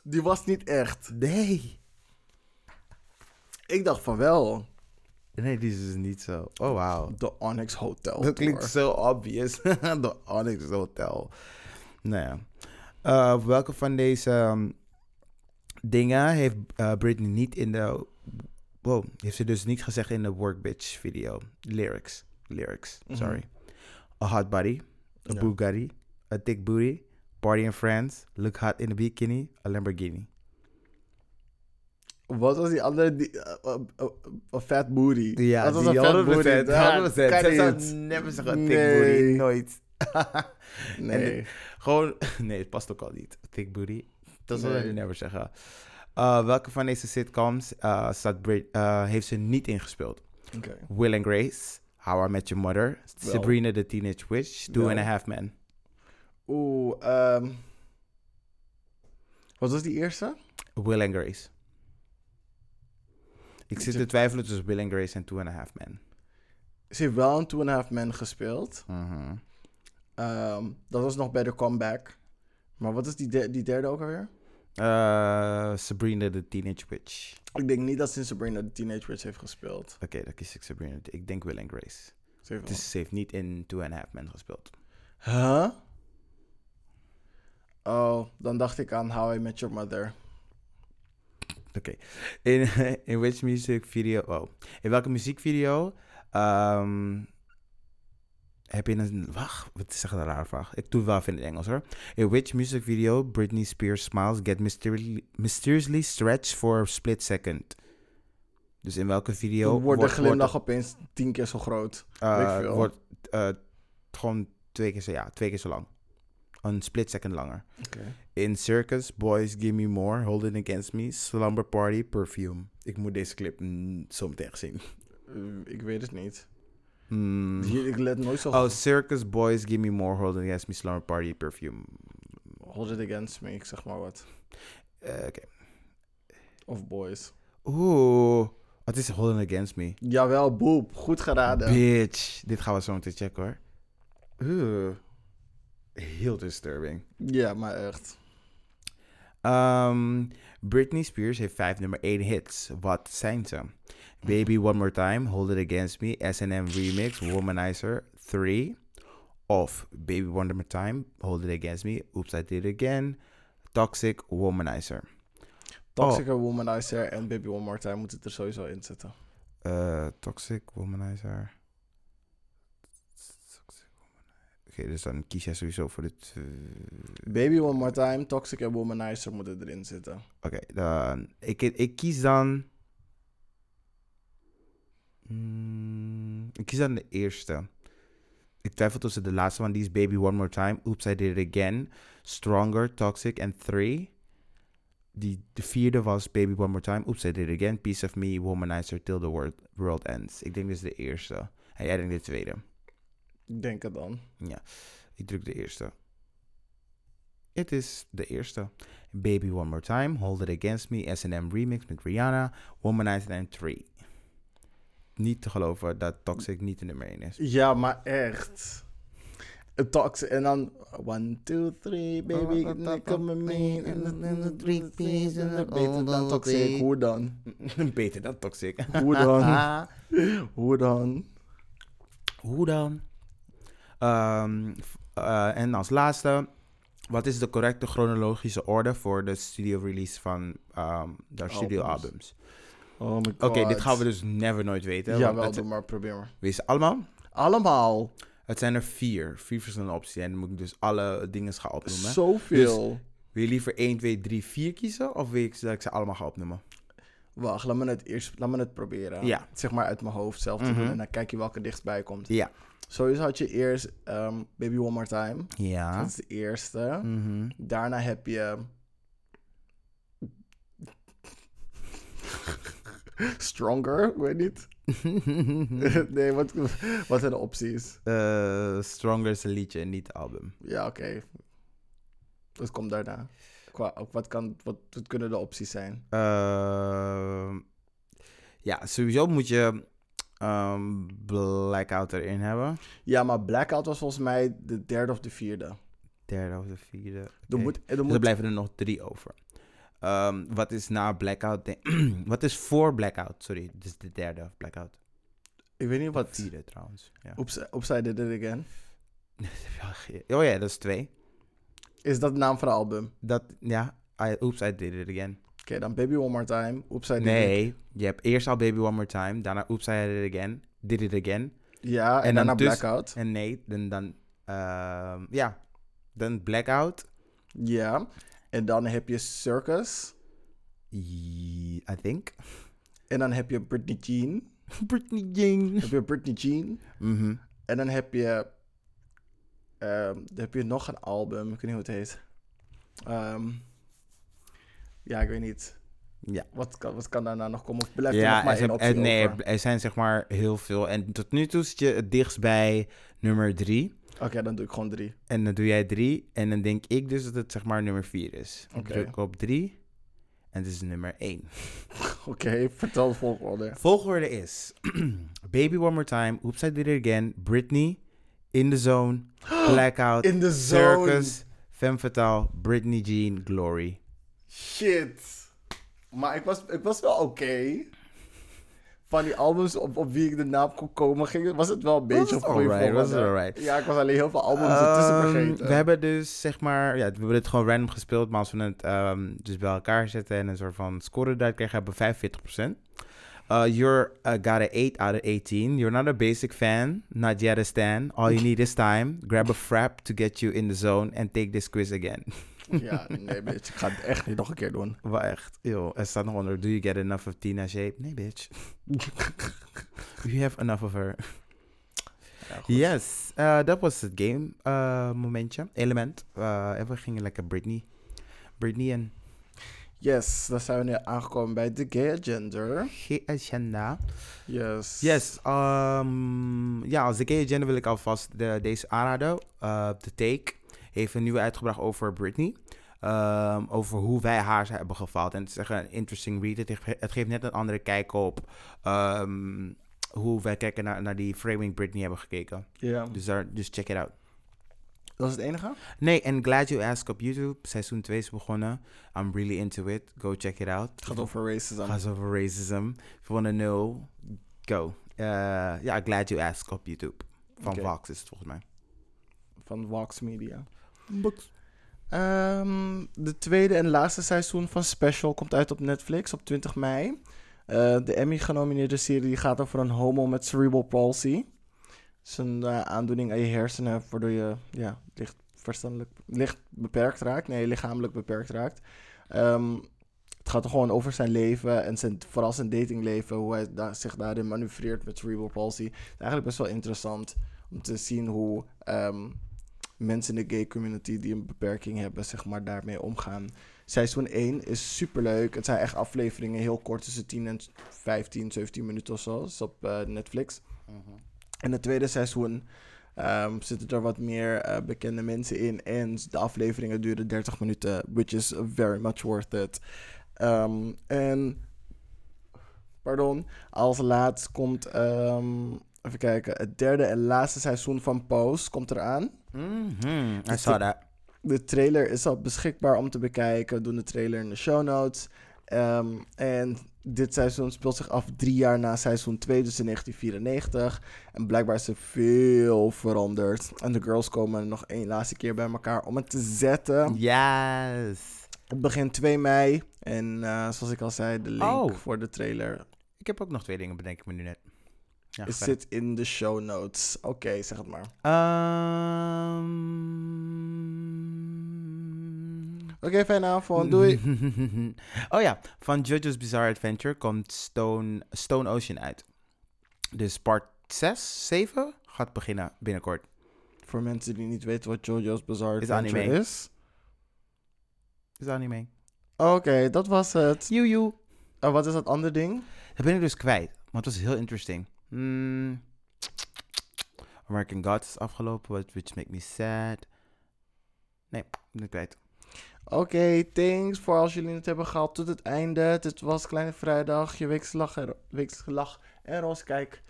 Die was niet echt. nee. Ik dacht van wel. Nee, die is dus niet zo. Oh, wauw. De Onyx Hotel Dat klinkt zo obvious. *laughs* De Onyx Hotel. Nou ja. Uh, welke van deze um, dingen heeft uh, Britney niet in de... Wow, heeft ze dus niet gezegd in de Work Bitch video. Lyrics. Lyrics, Mhm. sorry. A hot body. A Ja. Bugatti. A thick booty. Party in France. Look hot in a bikini. A Lamborghini. Wat was die andere? Die, uh, uh, uh, a fat booty. Ja, dat was die een fat 100%, booty. 100%. Dat Zij kan zou niet. never zeggen thick Nee. booty. Nooit. *laughs* Nee. Gewoon, *laughs* nee, het past ook al niet. Thick booty. Dat zal Nee. je never zeggen. Uh, welke van deze sitcoms uh, staat Brit, uh, heeft ze niet ingespeeld? Will and Grace, How I Met Your Mother. Sabrina the Teenage Witch, Two and a. Half Men. Oeh, ehm. wat was die eerste? Will and Grace. Ik zit te twijfelen tussen Will and Grace en Two and a Half Men. Ze heeft wel een Two and a Half Men gespeeld. Mhm. Ehm, dat was nog bij de comeback. Maar wat is die, de- die derde ook alweer? Uh, Sabrina the Teenage Witch. Ik denk niet dat ze in Sabrina de Teenage Witch heeft gespeeld. Oké, dan kies ik Sabrina. Ik denk Will and Grace. Ze heeft Dus ze heeft niet in Two and a Half Men gespeeld. Huh? Oh, dan dacht ik aan How I Met Your Mother. Oké. In, *laughs* in which music video... Oh. In welke muziekvideo ehm, heb je een... Wacht, wat is echt een rare vraag. Ik doe het wel even in het Engels hoor. In which music video Britney Spears smiles get mysteriously, mysteriously stretched for a split second? Dus in welke video... Dan wordt de wordt- glimlach opeens tien keer zo groot. veel. wordt eh, gewoon twee keer zo... Ja, twee keer zo lang. Een split second langer. In Circus, Boys Give Me More, Holding Against Me, Slumber Party, Perfume. Ik moet deze clip mm, zo meteen zien. Eh, ik weet het niet. Mm. Hier, ik let nooit zo Oh, Circus, Boys Give Me More, Holding Against Me, Slumber Party, Perfume. Hold it against me, ik zeg maar wat. Eh, Oké. Of boys. Oeh, wat is Holding Against Me? Jawel, boep. Goed geraden. Bitch. Dit gaan we zo meteen checken hoor. Oeh. Heel disturbing. Ja, maar echt. Um, Britney Spears heeft vijf nummer 1 hits. Wat zijn ze? Baby One More Time, Hold It Against Me, S&M Remix, Womanizer 3. Off, Baby One More Time, Hold It Against Me, Oops I Did It Again, Toxic, Womanizer. Toxic Womanizer en Baby One More Time moeten er sowieso in zitten. Eh, toxic, Womanizer. Toxic, Womanizer. Oké, dus dan kies jij sowieso voor de... tw- Baby One More Time, Toxic en Womanizer moeten erin zitten. Oké, dan... Ik, ik kies dan... Mm, ik kies dan de eerste. Ik twijfel tussen de laatste, want die is Baby One More Time, Oops I Did It Again, Stronger, Toxic en Three. Die, de vierde was Baby One More Time, Oops I Did It Again, Piece of Me, Womanizer, Till the World, world Ends. Ik denk dus de eerste. En jij denkt de tweede. Ik denk het dan. Ik druk de eerste. Het is de eerste. Baby One More Time, Hold It Against Me, S&M Remix met Rihanna, Womanizer en 3. Niet te geloven dat Toxic niet de nummer 1 is. Ja, maar echt. Een Toxic en dan... One, two, three, baby, come with me. And the three pieces. Beter dan Toxic. Hoe dan? Beter dan Toxic. Hoe dan? Hoe dan? Hoe dan? Ehm, f- eh, en als laatste, wat is de correcte chronologische orde voor de studio release van ehm de studio Albums. albums? Oh my god. Oké, dit gaan we dus never nooit weten. Ja, wel, doe maar. Probeer maar. Ze allemaal? Allemaal. Het zijn er vier. Vier verschillende opties. En dan moet ik dus alle dingen gaan opnoemen. Zoveel. Wil je liever 1, 2, 3, 4 kiezen? Of wil ik dat ik ze allemaal ga opnoemen? Wacht, laat me het eerst laat me het proberen. Ja. Zeg maar uit mijn hoofd zelf te Mhm. doen. En dan kijk je welke dichtstbij komt. Ja. Sowieso had je eerst ehm, Baby One More Time. Ja. Dat is de eerste. Mhm. Daarna heb je... Stronger, ik weet niet. *laughs* nee, wat, wat zijn de opties? Eh, Stronger is een liedje en niet album. Ja, oké. Wat komt daarna? Qua, wat, kan, wat, wat kunnen de opties zijn? Ehm, ja, sowieso moet je ehm, Blackout erin hebben. Ja, maar Blackout was volgens mij de derde of de vierde. Derde of de vierde. Er Oké. moet, er Dus moet, er blijven er nog drie over. Ehm, wat is na Blackout? de- *clears throat* wat is voor Blackout? Sorry, dit is de derde Blackout. ik weet niet Wat wat. vierde trouwens. Ja. Oops, Upside Did It Again. *laughs* Oh ja, dat is twee. Is dat de naam van het album? Oké, Dat, ja, I, oops, I did it again. dan Baby One More Time. Oops, I Did It. Nee, je hebt eerst al Baby One More Time, daarna Oops, I did it again, did it again. Ja, en, En dan daarna dus- Blackout. En nee, dan, dan ehm, ja, dan Blackout. Ja. En dan heb je Circus. I think. En dan heb je Britney Jean. *laughs* Britney Jean. Dan heb je Britney Jean. Mhm. En dan heb je... ehm, dan heb je nog een album. Ik weet niet hoe het heet. Ehm, ja, ik weet niet. Ja. Wat kan, wat kan daarna nog komen? Of blijft er Ja, nog maar er één zijn, optie er, nee, over? er zijn zeg maar heel veel. En tot nu toe zit je het dichtst bij nummer drie. Oké, dan doe ik gewoon drie. En dan doe jij drie. En dan denk ik dus dat het zeg maar nummer vier is. Ik druk op drie. En het is nummer één. *laughs* Oké, vertel de volgorde. Volgorde is *clears throat* Baby One More Time, Oops I Did It Again, Britney, In The Zone, *gasps* Blackout, In the zone. Circus, Femme Fatale, Britney Jean, Glory. Shit. Maar ik was, ik was wel oké. Van die albums op, op wie ik de naam kon komen, ging, was het wel een beetje op goede alright, was alright. Ja, ik was alleen heel veel albums ertussen vergeten. we hebben dus zeg maar, ja, we hebben dit gewoon random gespeeld, maar als we het ehm, dus bij elkaar zetten en een soort van score eruit krijgen, hebben we 45%. Uh, you're uh, got a 8 out of 18. You're not a basic fan, not yet a stan. All you *laughs* need is time. Grab a frap to get you in the zone and take this quiz again. *laughs* *laughs* Ja, nee, bitch. Ik ga het echt niet nog een keer doen. Wel echt. Yo, er staat nog onder. Do you get enough of Tina shape? Nee, bitch. *laughs* you have enough of her. Ja. Yes, uh, dat was het game uh, momentje. Element. Uh, en we gingen lekker Britney. Britney en Yes, dan zijn we nu aangekomen bij de gay agenda. G-agenda. Yes. Yes, um, ja, als de gay agenda wil ik alvast de, deze aanraden. The Take heeft een nieuwe uitgebracht over Britney. Um, over hoe wij haar hebben gefaald. En het is echt een interesting read. Het, geeft net een andere kijk op um, hoe wij kijken naar, naar die Framing Britney hebben gekeken. Ja. Dus, daar, dus check it out. Dat is het enige? Nee, en Glad You Ask op YouTube. Seizoen 2 is begonnen. I'm really into it. Go check it out. Het gaat over racism. Gaat over racism. If you want to know, go. Eh, ja, Glad You Ask op YouTube. Van. Vox is het volgens mij. Van Vox Media. Ehm, de tweede en laatste seizoen van Special komt uit op Netflix op 20 mei. Eh, de Emmy-genomineerde serie gaat over een homo met cerebral palsy. Het is een eh, aandoening aan je hersenen, waardoor je ja, licht, verstandelijk, licht beperkt raakt. Nee, lichamelijk beperkt raakt. Ehm, het gaat gewoon over zijn leven en zijn, vooral zijn datingleven, hoe hij zich daarin manoeuvreert met cerebral palsy. Het is eigenlijk best wel interessant om te zien hoe ehm, mensen in de gay community die een beperking hebben, zeg maar, daarmee omgaan. Seizoen 1 is superleuk. Het zijn echt afleveringen, heel kort, tussen 10 en 15, 17 minuten of zo. Dat is op eh, Netflix. In het tweede seizoen ehm, zitten er wat meer eh, bekende mensen in. En de afleveringen duren 30 minuten, which is very much worth it. Ehm, en, pardon, als laatst komt, ehm, even kijken, het derde en laatste seizoen van Pose komt eraan. I saw de- that. De trailer is al beschikbaar om te bekijken. We doen de trailer in de show notes. Ehm, en dit seizoen speelt zich af drie jaar na seizoen 2, dus in 1994. En blijkbaar is er veel veranderd. En de girls komen nog één laatste keer bij elkaar om het te zetten. Yes. Het begint 2 mei. En eh, zoals ik al zei, de link Oh. voor de trailer Ik heb ook nog twee dingen, bedenk ik me nu net. Ja, is zit in de show notes. Oké, zeg het maar. Ehm. Oké, fijne avond. Doei. *laughs* oh ja, van JoJo's Bizarre Adventure komt Stone, Stone Ocean uit. Dus part 6, 7 gaat beginnen binnenkort. voor mensen die niet weten wat JoJo's Bizarre Is Adventure anime. is. Is anime. Oké, dat was het. Joe, joe. Oh, wat is dat andere ding? Dat ben ik dus kwijt. Maar het was heel interesting. Hmm. American Gods is afgelopen, which make me sad. Nee, ik ben het kwijt. Oké, thanks voor als jullie het hebben gehaald tot het einde. Dit was Kleine Vrijdag, je weekse lach en, en roze kijk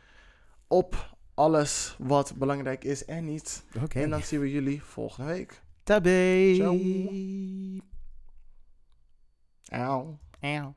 op alles wat belangrijk is en niet. Oké. En dan zien we jullie volgende week. Tabé. Ciao. Auw. Auw.